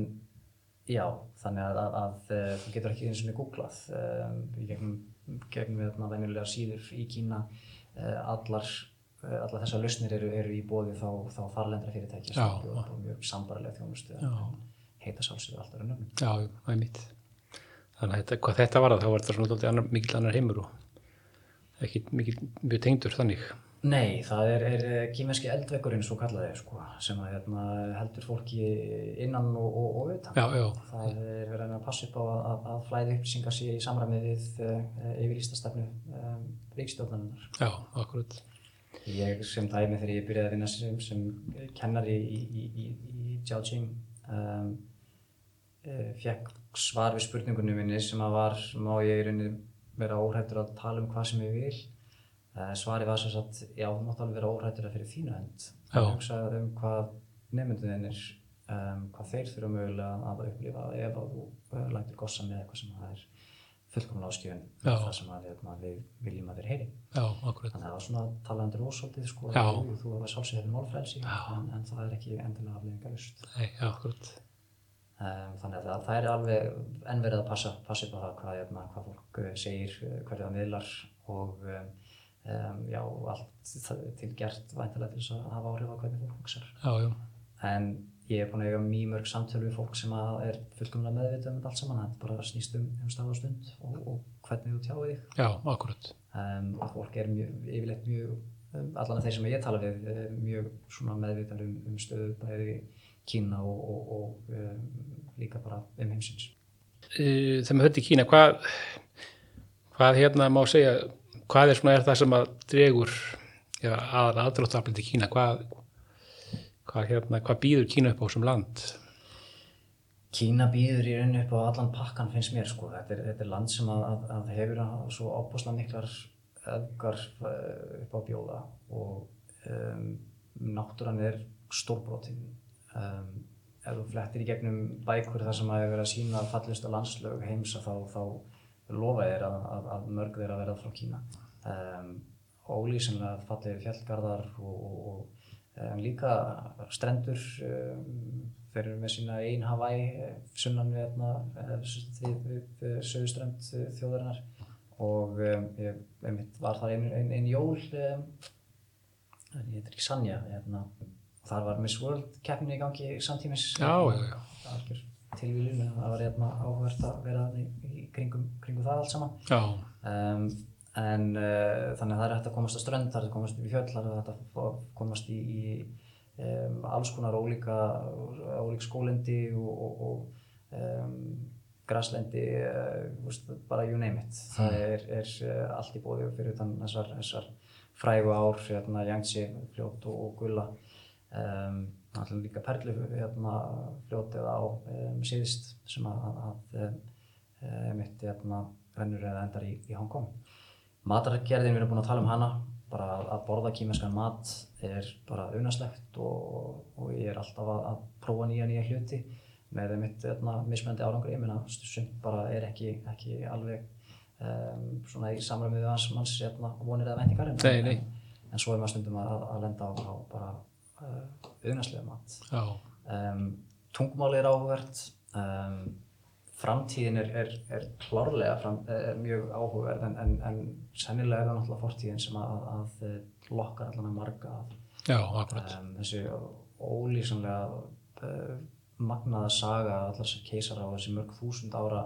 já, þannig að, að, að uh, þú getur ekki eins og googlað um, í gegnum, gegnum hérna, venjulega síður í Kína allar, uh, allar þessar lausnir eru, eru í bóði þá, þá þarlendra fyrirtæki Já, sem bjóða mjög sambarilega þjónustu heita sálsögðu alltaf nöfnum Já, það er mitt. Þannig að þetta, hvað þetta var þá var þetta svona annar, mikill annar heimur og ekki mikill, mjög tengdur þannig. Nei, það er, er kýmenski eldvekkurinn svo kallaði sko, sem að hérna, heldur fólki innan og, og, og utan. Já, já, Það er verið að að passa upp á að, að, að flæði upplýsingar sé í samræmi við uh, yfirlýstastefnu um, ríkstjórnarinnar. já, akkurat. Ég sem dæmi þegar ég byrjaði að vinna sem, sem kennari í, í, í, í Jiaoqing um, uh, fekk svar við spurningunum minni sem að var, má ég í rauninni vera óhrættur að tala um hvað sem ég vil. Uh, svarið var sem sagt, já, þú mátt alveg vera óhrættur að fyrir þínu hönd. Já. að hugsa um hvað nefndunir um, hvað þeir þurfa mögulega að upplifa ef að þú uh, lætur gossa með eitthvað sem það er fullkomlega áskjöfun það sem að, hérna, við viljum að þeir heyri. Já, þannig að það var svona talaðandur ósóldið sko, þú, þú var sjálfsög hefur málfrelsi en, en það er ekki endilega akkurat. um, þannig að það, það er alveg enn verið að passa, passa upp á það hvað, hérna, hvað fólk uh, segir, uh, hverju það miðlar og um, já, allt það til gert væntilega til þess að hafa áhrif á hvernig fólk já, en ég er búin að eiga mjög mörg samtöl við fólk sem er fullkomlega meðvitað um þetta allt saman. Þetta bara snýst um, um stað og stund og, og hvernig þú tjáði þig. Já, akkurat. um, og fólk er mjög, yfirleitt mjög um, allan af þeir sem ég tala við eh, mjög svona meðvitað um, um stöðu bæði Kína og, og, og líka bara um heimsins. Þegar maður höfði Kína, hvað, hvað hérna má segja, hvað er svona er það sem að dregur eða aðal aðdróttaflið til Kína, hvað, hvað hérna, hvað býður Kína upp á sem land? Kína býður í rauninni upp á allan pakkan finnst mér sko, þetta er, þetta er land sem að, að, að hefur að svo ábúslega miklar öfgar eh, upp á bjóða og um, náttúran er stórbrotin um, ef þú flettir í gegnum bækur þar sem að hefur verið að sína fallustu landslög heims að þá, þá lofa þér að, að, mörg þeir að vera frá Kína. Um, ólýsinlega fallegir fjallgarðar og, og, og um, líka strendur þeir eru með sína ein Hawaii eh, sunnan við, hérna, eh, við, við, eh, þjóðarinnar. Og ég var þar einn ein, ein jól um, ég heitir ekki Sanja hérna, og þar var Miss World keppnin í gangi samtímis. Tilvílun en það var hérna áhvert að vera í, í kringum, kringum það allt saman. Já, en uh, þannig að það er hægt að komast á strönd, það er hægt að komast upp í fjöll, það er hægt að komast í, í um, alls konar ólíka, ólík skólendi og, og, og um, graslendi, uh, veist, bara you name it. Það er, er uh, allt í bóði fyrir utan þessar, þessar frægu ár, hérna, Yangtze, fljót og, og gulla. Um, alltaf líka perlu hérna, fljótið á um, síðist sem að, að, að um, mitt hérna, rennur eða endar í, í Hong Kong. Matargerðin, við erum búin að tala um hana, bara að, borða kýmenskan mat er bara unaslegt og, og ég er alltaf að, að prófa nýja nýja hluti með mitt hérna, mismöndi árangur, ég meina sumt bara er ekki, ekki alveg um, svona í samræmi við hans manns hérna, vonir eða væntingar en, en, en svo er maður stundum að, að lenda á, á bara uh, unaslegu mat. Já, um, tungumáli er áhugavert um, framtíðin er, er, er klárlega fram, er mjög áhugaverð en, en, en sennilega er það náttúrulega fortíðin sem að, að, lokkar allan að marga já, akkurat. um, þessi ólýsanlega uh, magnaða saga allar þessi keisara og þessi mörg þúsund ára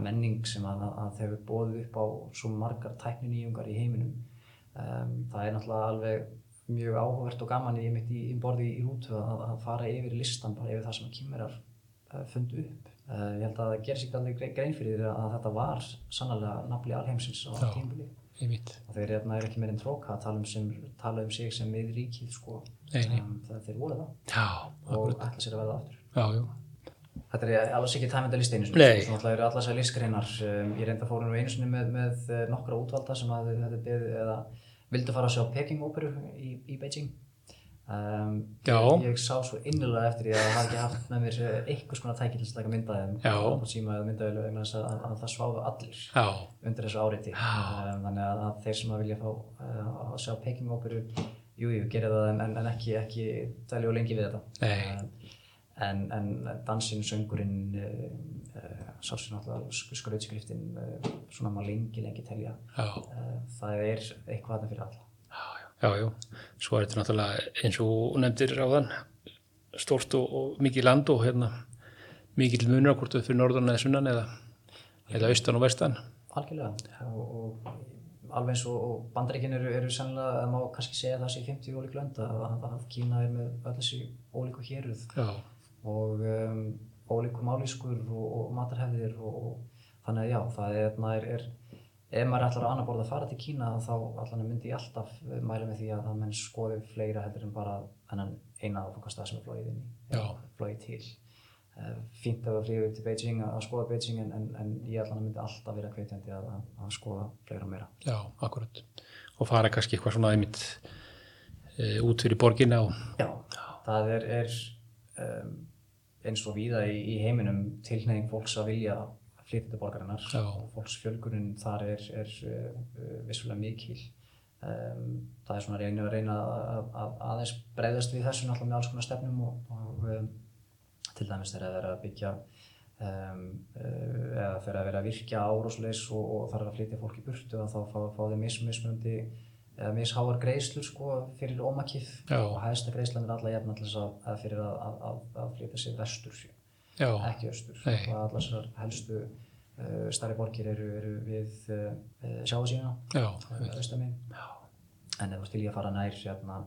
menning sem að, að hefur bóðið upp á svo margar tækninýjungar í heiminum um, það er náttúrulega alveg mjög áhugavert og gaman í, í, í borði í rútu að, að fara yfir listan, bara yfir það sem að kýmverar uh, fundu upp. Uh, ég held að það gerir alveg gre- grein fyrir því að þetta var sannlega nafli alheimsins á Já. tímbili einmitt, og þeir hérna, er ekki meir en tróka að tala um, sem, tala um sig sem miðríkið sko. Nei, nei. Um, það þeir voru það já, og ætla sér að verða aftur. já, já, Þetta er alls ekki tæmenda list einu sinni. Nei. Svo náttúrulega eru allar þessar listgreinar. Um, ég reynda fórum nú einu sinni með, með eh, nokkra útvalda sem að eða vildu fara að sjá Peking óperu í, í Beijing. Um. Ég, ég sá svo innilega eftir því að hafa ekki haft með mér eh, einhvers konar tækil til að taka myndaðum Já. og síma eða myndaðum vegna þess að, að, að það sváðu allir já, undir þessu áriti. Um, þannig að, að þeir sem að vilja fá uh, að sjá Peking óperu, jú, jú, gera það en, en, ekki, ekki dælja og lengi við þetta. Nei. Um, en, en dansinn, söngurinn, uh, uh, sálsinn náttúrulega, sk- skrautskriftin, uh, svona má lengi, lengi telja. Uh, það er eitthvað þarna fyrir alla. Já, já, svo er þetta náttúrulega eins og nefndir ráðan, stórt og, og mikið land og hérna, mikið munur á hvort þau fyrir norðan eða sunnan eða, eða austan og vestan. Algjörlega. Og, og alveg eins og, og bandaríkin eru, eru sennilega, það má kannski segja það sé 50 ólík lönd að, að, að Kína er með öll þessi ólíku héruð Já, og um, ólíku máliskur og, og matarhefðir og, og þannig að já, það er, er, er ef maður ætlar á annar borð að fara til Kína þá allan myndi ég alltaf eh, mæla með því að það menn skoði fleira heldur en bara þennan eina áfangastað sem er flóið inn í, Já. flóið til. Uh, fínt að það flýði til Beijing að, að skoða Beijing en, en, ég allan myndi alltaf vera hvetjandi að, að, að skoða fleira og meira. já, akkurat. Og fara kannski eitthvað svona einmitt e, út fyrir borginna og, Já, það er, er um, eins og víða í, í heiminum tilneying fólks að vilja flytja til borgarinnar Já. og fólksfjölgunin þar er, er uh, vissulega mikil. Um, það er svona reyna að reyna að, að aðeins breyðast við þessu náttúrulega með alls konar stefnum og, og um, til dæmis þegar það er að byggja um, eða þegar það er að virkja árásleis og, og þarf að flytja fólk í burtu þá fá, fá þeir mis, mismunandi eða misháar greiðslur sko fyrir ómakið og hægsta greiðslan er alla jafn allir að, fyrir að, að, að, að flytja sér vestur já, ekki austur. Og allar þessar helstu uh, starri borgir eru, eru við uh, já, austaminn en ef þú til í að fara nær hérna,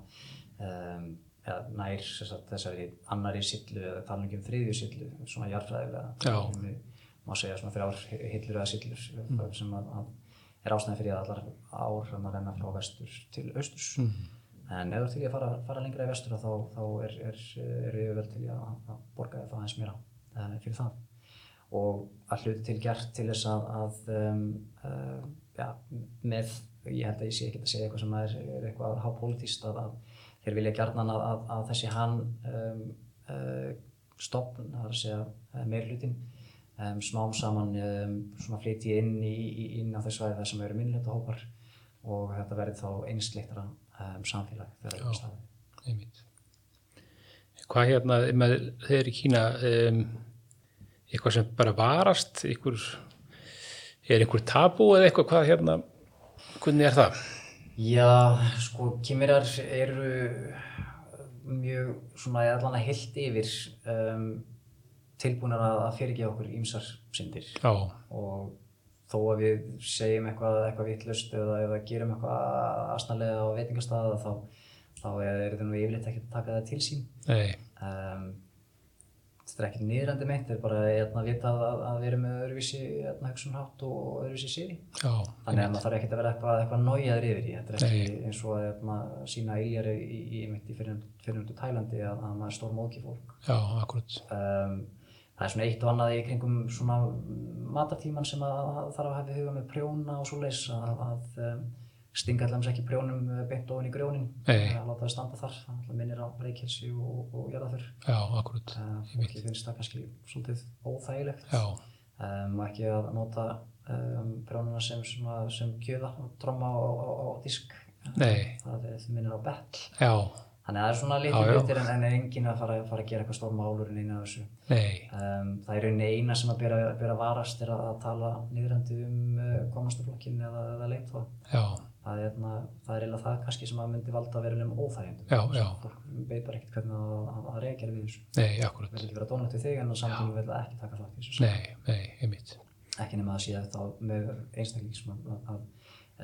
um, eða nær sem sagt, þessari annari sillu eða tala ekki um þriðju sillu svona. Við- má segja svona þrjár hillur eða sillur sem að, að er ástæðan fyrir að allar ár að renna frá vestur til austurs. En ef þú ert til að fara, fara lengra í vestur þá, þá er, er, er yfirvöld til að, borga það aðeins meira. uh, fyrir það og að hluti til gert til þess að, að um, uh, ja, með, ég held að ég sé ekki að segja eitthvað sem er, er eitthvað hápolítíst að, að þeir vilja gjarnan að, að, að þessi hann um, uh, stopn, það er að segja meirhlutin um, smám saman um, svona flytji inn, í, í, inn á þessu svæði þar sem eru minnlöta hópar og þetta verði þá einsleittara um, samfélag þegar það er einmitt. Hvað hérna, þeir í Kína, um, eitthvað sem bara varast, einhver, er einhver tabú eða eitthvað, hvað hérna, hvernig er það? Já, sko, kýmirar eru mjög svona allan að heilt yfir um, tilbúinar að, að fyrirgefa okkur ímsar syndir Já, og þó að við segjum eitthvað, eitthvað vittlust eða, eða gerum eitthvað aðstæðlega á veitingastæða þá, þá er þetta nú yfirleitt ekki að taka það til sín. Um, þetta er ekki niðrandi meint, þetta er bara hérna, að vita að, að við erum með öðruvísi hérna, hugsunhátt og öðruvísi síri. já, Þannig að maður þarf ekkert að vera eitthvað, eitthvað nájaður yfir í. Þetta er Nei. eins og að hérna, sína íljari í, í, í, fyrirnöndu Tælandi að, að maður er stór móki fólk. já, akkurat, Um, það er svona eitt og annað í kringum svona matartíman sem að, þarf að hafa huga með prjóna og svo að, að um, stinga allavega ekki prjónum eh, beint ofan í grjónin Nei. að láta það standa þar, það minnir á reykjelsi og, og jarðaför. já, akkurat, Uh, fólki finnst það kannski svolítið óþægilegt. Já, um, og ekki að nota um, prjónuna sem, sem gjöða og tromma á, disk. Nei, það er, minnir á já, þannig að það er svona litið hlutir en, en enginn að fara, fara að gera eitthvað stór málur en einu af þessu. Nei, um, það er rauninni eina sem að bera, bera varast er að, að tala niðrandi um uh, komastaflokkin eða, eða leitva já, það er, na, það er eiginlega það kannski sem að myndi valda verulegum óþægjendum Já, já. fólk veit bara ekkert hvernig að, að, að reykja við þessu. Nei, akkurat, vil ekki vera dónlegt við þig en samtíma vil það ekki taka þátt í þessu. Nei, nei, einmitt, ekki nema að sé þá með einstakling sem að, að,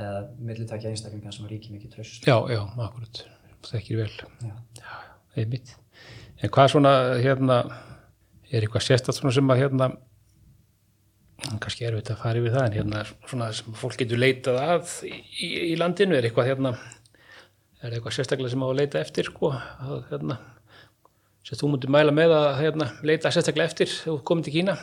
að millitækja einstaklingar sem ríki mikið tröst já, já, akkurat, þekkir vel. Já. einmitt. En hvað svona hérna er eitthvað sérstætt svona sem að hérna kannski er við að fara yfir það en hérna svona sem fólk getur leitað að í, í, í landinu. Er eitthvað hérna er eitthvað sérstaklega sem á að leita eftir sko að, hérna sem þú mútið mæla með að hérna, leita sérstaklega eftir þegar þú komið til Kína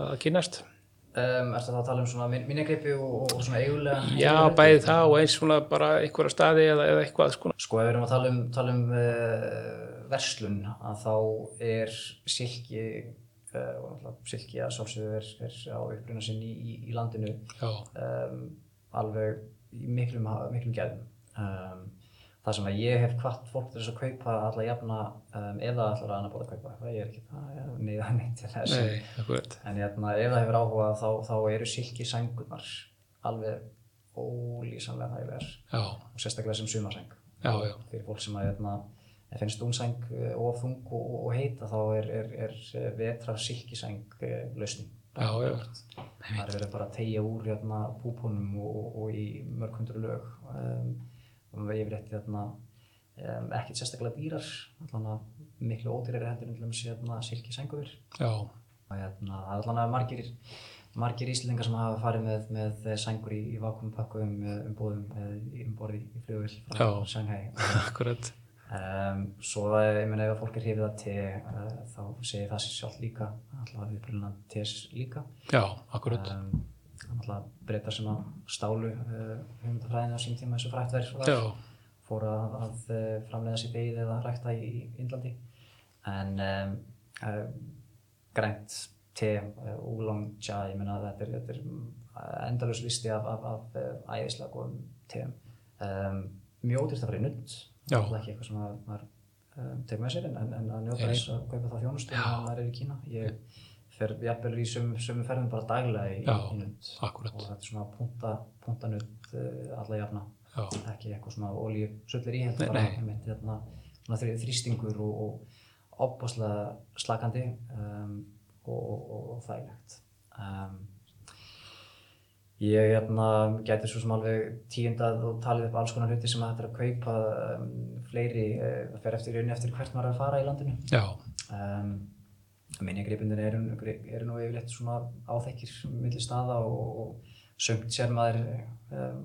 að kynast Um, Ertu þá að tala um svona min- minningripi og, og, og svona eigulega? já bæði það og eins svona bara einhverja staði eða, eða eitthvað sko. Sko ef við erum að tala um, tala um uh, verslun að þá er silki uh, silki að sálsögðu er, er á uppruna sinn í, í, í landinu. Um, alveg í miklum, miklum gæðum. Um, það sem að ég hef hvart fólk til þess að kaupa alla jafna um, eða allar annar bóða að kaupa eitthvað, ég er ekki það að neitt til þess. Nei, en hérna, ef það hefur áhuga þá, þá eru silki sængunar alveg ólýsanlega hæglegar og sérstaklega sem sumarsæng. Fyrir fólk sem að hérna, ef finnst dúnsæng eh, of þung og, og, heita þá er, er, er vetra silkisæng lausning já, já, það er verið bara að tegja úr hérna, púpunum og, og, og í mörg hundru lög. Um, og við yfirleitt hérna, um, ekkert sérstaklega dýrar miklu heldur en til dæmis hérna, silkisængur já, og hérna, það er allan að margir margir íslendingar sem hafa farið með, með sængur í, í vakuumpökkum um bóðum um borði í flugvill frá Já. Shanghai. *laughs* Akkurat Um, svo eh, ég meina ef að fólk er hrifið að te uh, þá segir það sér sjálf líka alltaf viðbrunna tes líka. Já, akkurat. Um, alltaf breytar sem að stálu uh, hugmyndafræðinu á sín tíma eins og frætt verð já, fór að, að uh, framleiða sér beigð eða rækta í, í Indlandi. En um, uh, grænt te, oolong cha ég meina þetta er, þetta er endalus listi af, af, af æðislega góðum teum. Um, ódýrt að fara í Já. Það er ekki eitthvað sem að maður um, tekur með sér en, en, en að njóta þess að kaupa það þjónustu en að maður er í Kína. Ég fer jafnvel í sömu, ferðum bara daglega í, í akkurat. og þetta er svona punta, punta nudd uh, alla jafna. Ekki eitthvað svona olíu sullir í heldur hérna, þrýstingur og, og opbáslega slakandi um, og, og, og, og þægilegt. Um, ég hérna, gæti svo sem alveg tíundað og talið upp alls konar hluti sem hægt er að kaupa um, fleiri, uh, það fer eftir raunni eftir hvert maður er að fara í landinu. Já, um, minningripindir eru, eru nú yfirleitt svona áþekkir milli staða og, og sömt sér maður um,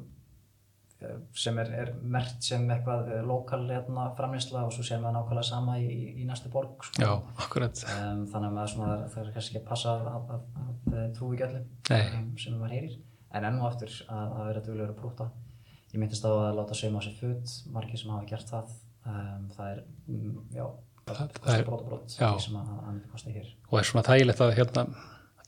sem er, er mert sem eitthvað eh, lokal hérna, framleysla og svo sér maður nákvæmlega sama í, í, næstu borg sko. já, akkurat. Um, þannig að maður svona, það er kannski ekki að passa að, að, að, að trúi ekki um, sem maður heyrir en enn og aftur að, að vera duglegur að prúta ég myndist á að láta sauma á sér föt margir sem hafa gert það. Um, það er, mm, já Það- það kostar er- brot og já. því sem að, myndi kosta hér. Og er svona þægilegt að hérna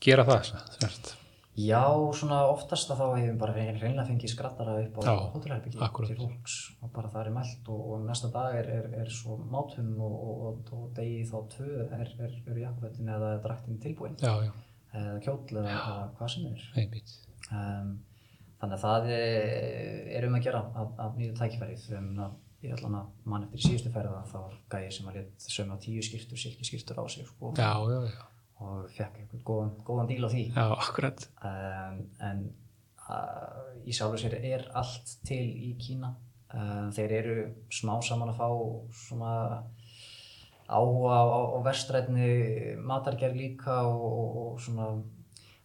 gera það sérst. Já, svona oftast að þá hefum bara reyn- reynilega fengið skrattara upp á hótelherbyggi til fólks og bara það er mælt og, og næsta dag er, er, er svo mátun og, og, og, degi þá tvö er, er, er jakkafötin eða draktin tilbúin. Eða kjóll eða, hvað sem er. Einmitt um, þannig að það er, er um að gera að nýju tækifærið ég ætla að mann eftir í síðustu ferða þá var gæði sem að létt sögma tíu skýrtur, silki skýrtur á sig sko, já, já, já, og fekk eitthvað góðan, góðan díl á því. Já, akkurat. Um, en uh, í sjálfu sér er allt til í Kína. Um, þeir eru smá saman að fá svona áhuga á, á, á verstrætni matargerð líka og, og, og svona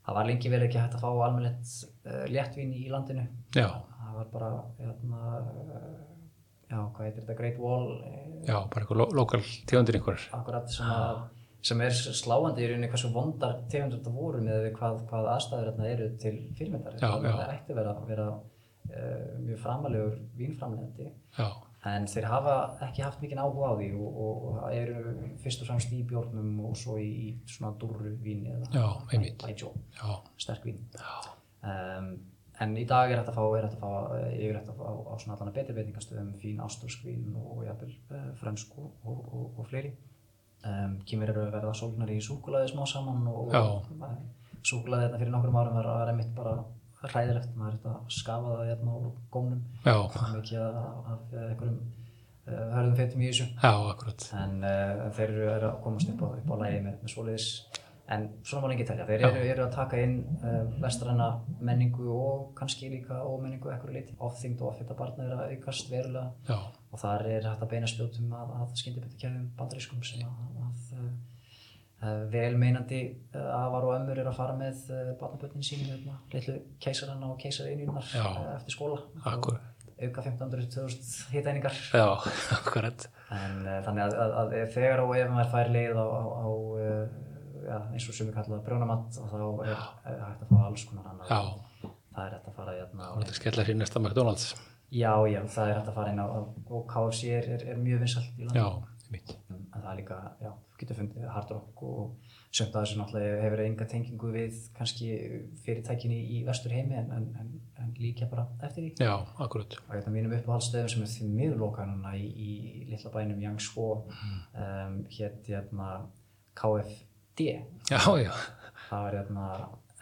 það var lengi vel ekki hægt að fá almennilegt uh, léttvín í landinu. Já, það var bara hérna, uh, já, hvað heitir þetta, Great Wall eh, já, bara eitthvað lo lokal tegundir einhver akkurat sem, að, sem er sláandi í rauninni hversu vondar tegundur þetta voru með hvað, hvað aðstæður þarna eru til fyrirmyndar. Það ætti að vera, vera uh, mjög framalegur vínframlegandi já, en þeir hafa ekki haft mikinn áhuga á því og, og, og eru fyrst og fremst í bjórnum og svo í, í svona dúrru vín eða bæjó, sterk vín. Já, um, en í dag er þetta að fá, er þetta að fá eh, er þetta að fá á svona allan að betri veitingastöðum fín ástrúsk vín og, og jafnvel uh, frönsk og, og, og, fleiri. Um, kýmur eru að verða sólgnar í súkulaði smá saman og súkulaði þetta fyrir nokkrum árum var að vera mitt bara hræðilegt, maður er þetta að skafa það hérna úr gónum mikið af, af eh, einhverjum uh, hörðum fettum í þessu. Já, akkurat. En uh, þeir eru eru að komast upp á, upp á lægi með, með svoleiðis. En svona má lengi telja, þeir eru, eru að taka inn uh, vestræna menningu og kannski líka ómenningu ekkur liti. Ofþyngd og offita barna er að aukast verulega. Já, og þar er hægt að beina spjótum að, að skyndibættikæðum bandarískum sem að, að velmeinandi uh, afar og ömmur eru að fara með uh, barnabötnin sín hérna, litlu keisaranna og keisarinnjurnar Já. uh, eftir skóla akkur. og auka 1500-2000 hitæningar *laughs* en þannig að, að, að þegar og ef maður fær leið á, á, á ja, eins og sem við kallaðum brjónamatt þá er, er hægt að fá alls konar annar Já, það er hægt að fara hérna, það var þetta skella sér næsta McDonalds. já, já, það er hægt að fara inn á og KFC er, er, er mjög vinsalt í landinu Já, mitt. en það er líka, já, getur fundið hard rock og sömt að þessu náttúrulega hefur enga tengingu við kannski fyrirtækinni í vestur heimi en, en, en, en líka bara eftir því. Já, akkurat. og hérna mínum uppáhaldsstöðum sem er því miður loka núna í, í litla bænum Yangshuo um, hétt hérna KFD Já, já, það var hérna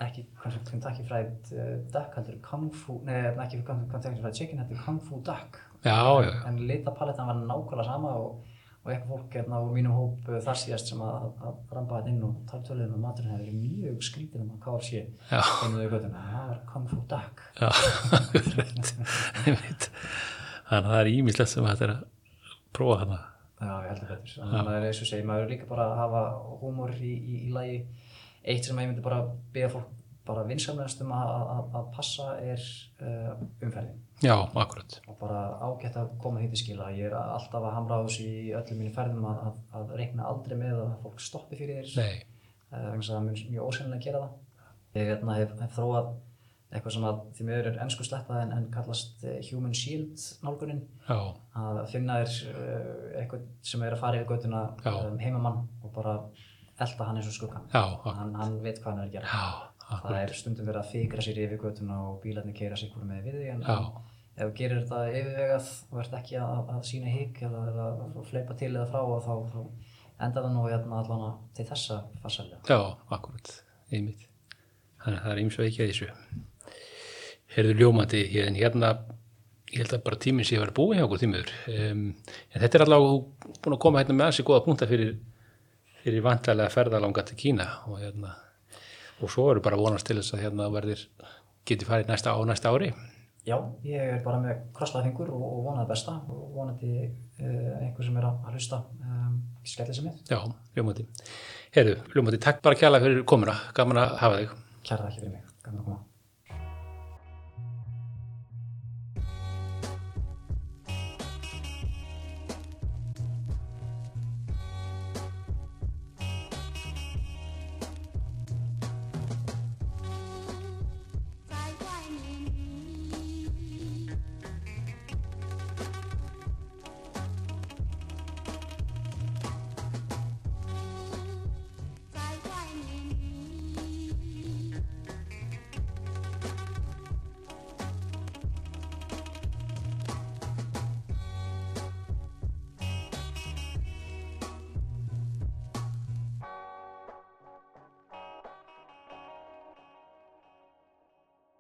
ekki Kentucky Fried uh, Duck heldur Kung Fu, nei ekki Kentucky Fried Chicken heldur Kung Fu Duck. Já, já, en litapalettan var nákvæmlega sama og, og eitthvað fólk hérna úr mínum hóp uh, þar síðast sem að, að rampa þetta inn og tala töluðum að maturinn hefur verið mjög skrítið um að KFC já, einuðu göttuna, það var Kung Fu. *laughs* Mitt. Þannig að það er ímislegt sem þetta er að prófa þarna. Já, ég held að betur. Þannig að það er eins og segi, maður er líka bara að hafa húmor í, í, í lagi. Eitt sem ég myndi bara beða fólk bara vinsamlegast um að, að, að passa er uh, umferðin. Já, akkurat. Og bara ágætt að koma því til skila. Ég er alltaf að hamra á þessu í öllum mínu ferðum að, að, að reikna aldrei með að fólk stoppi fyrir þér. Nei, vegna þess að það mun mjög ósynlega að gera það. Ég hérna, hef, hef þróað eitthvað sem að því miður er ennsku sleppað en, en kallast eh, Human Shield nálgunin já, að finna þér uh, eitthvað sem er að fara yfir göttuna um, heimamann og bara elda hann eins og skuggan já, hann, hann veit hvað hann er að gera já, það akkurat. er stundum verið að fikra sér yfir göttuna og bílarnir keira sig hvort með við þig en, ef þú gerir þetta yfirvegað og ert ekki að, að sína hík eða, eða að fleipa til eða frá þá, þá enda það nú hérna allan til þessa farsalja Já, akkurat, einmitt. Þannig að það er og ekki að þessu. Herðu ljómandi, en hérna, ég held að bara tíminn sé að vera búið hjá okkur tímiður. Um, en þetta er allavega búin að koma hérna með þessi góða punkta fyrir, fyrir vantarlega ferðalanga til Kína og hérna, og svo eru bara vonast til þess að hérna verðir, geti farið næsta, á næsta ári. Já, ég er bara með krosslaða fingur og, og vonaði besta og vonandi uh, einhver sem er að, hlusta um, skellir sem mitt. Já, ljómandi. Herðu, ljómandi, takk bara kjærlega fyrir komuna, gaman að hafa þig. Það ekki fyrir mig, gaman að koma.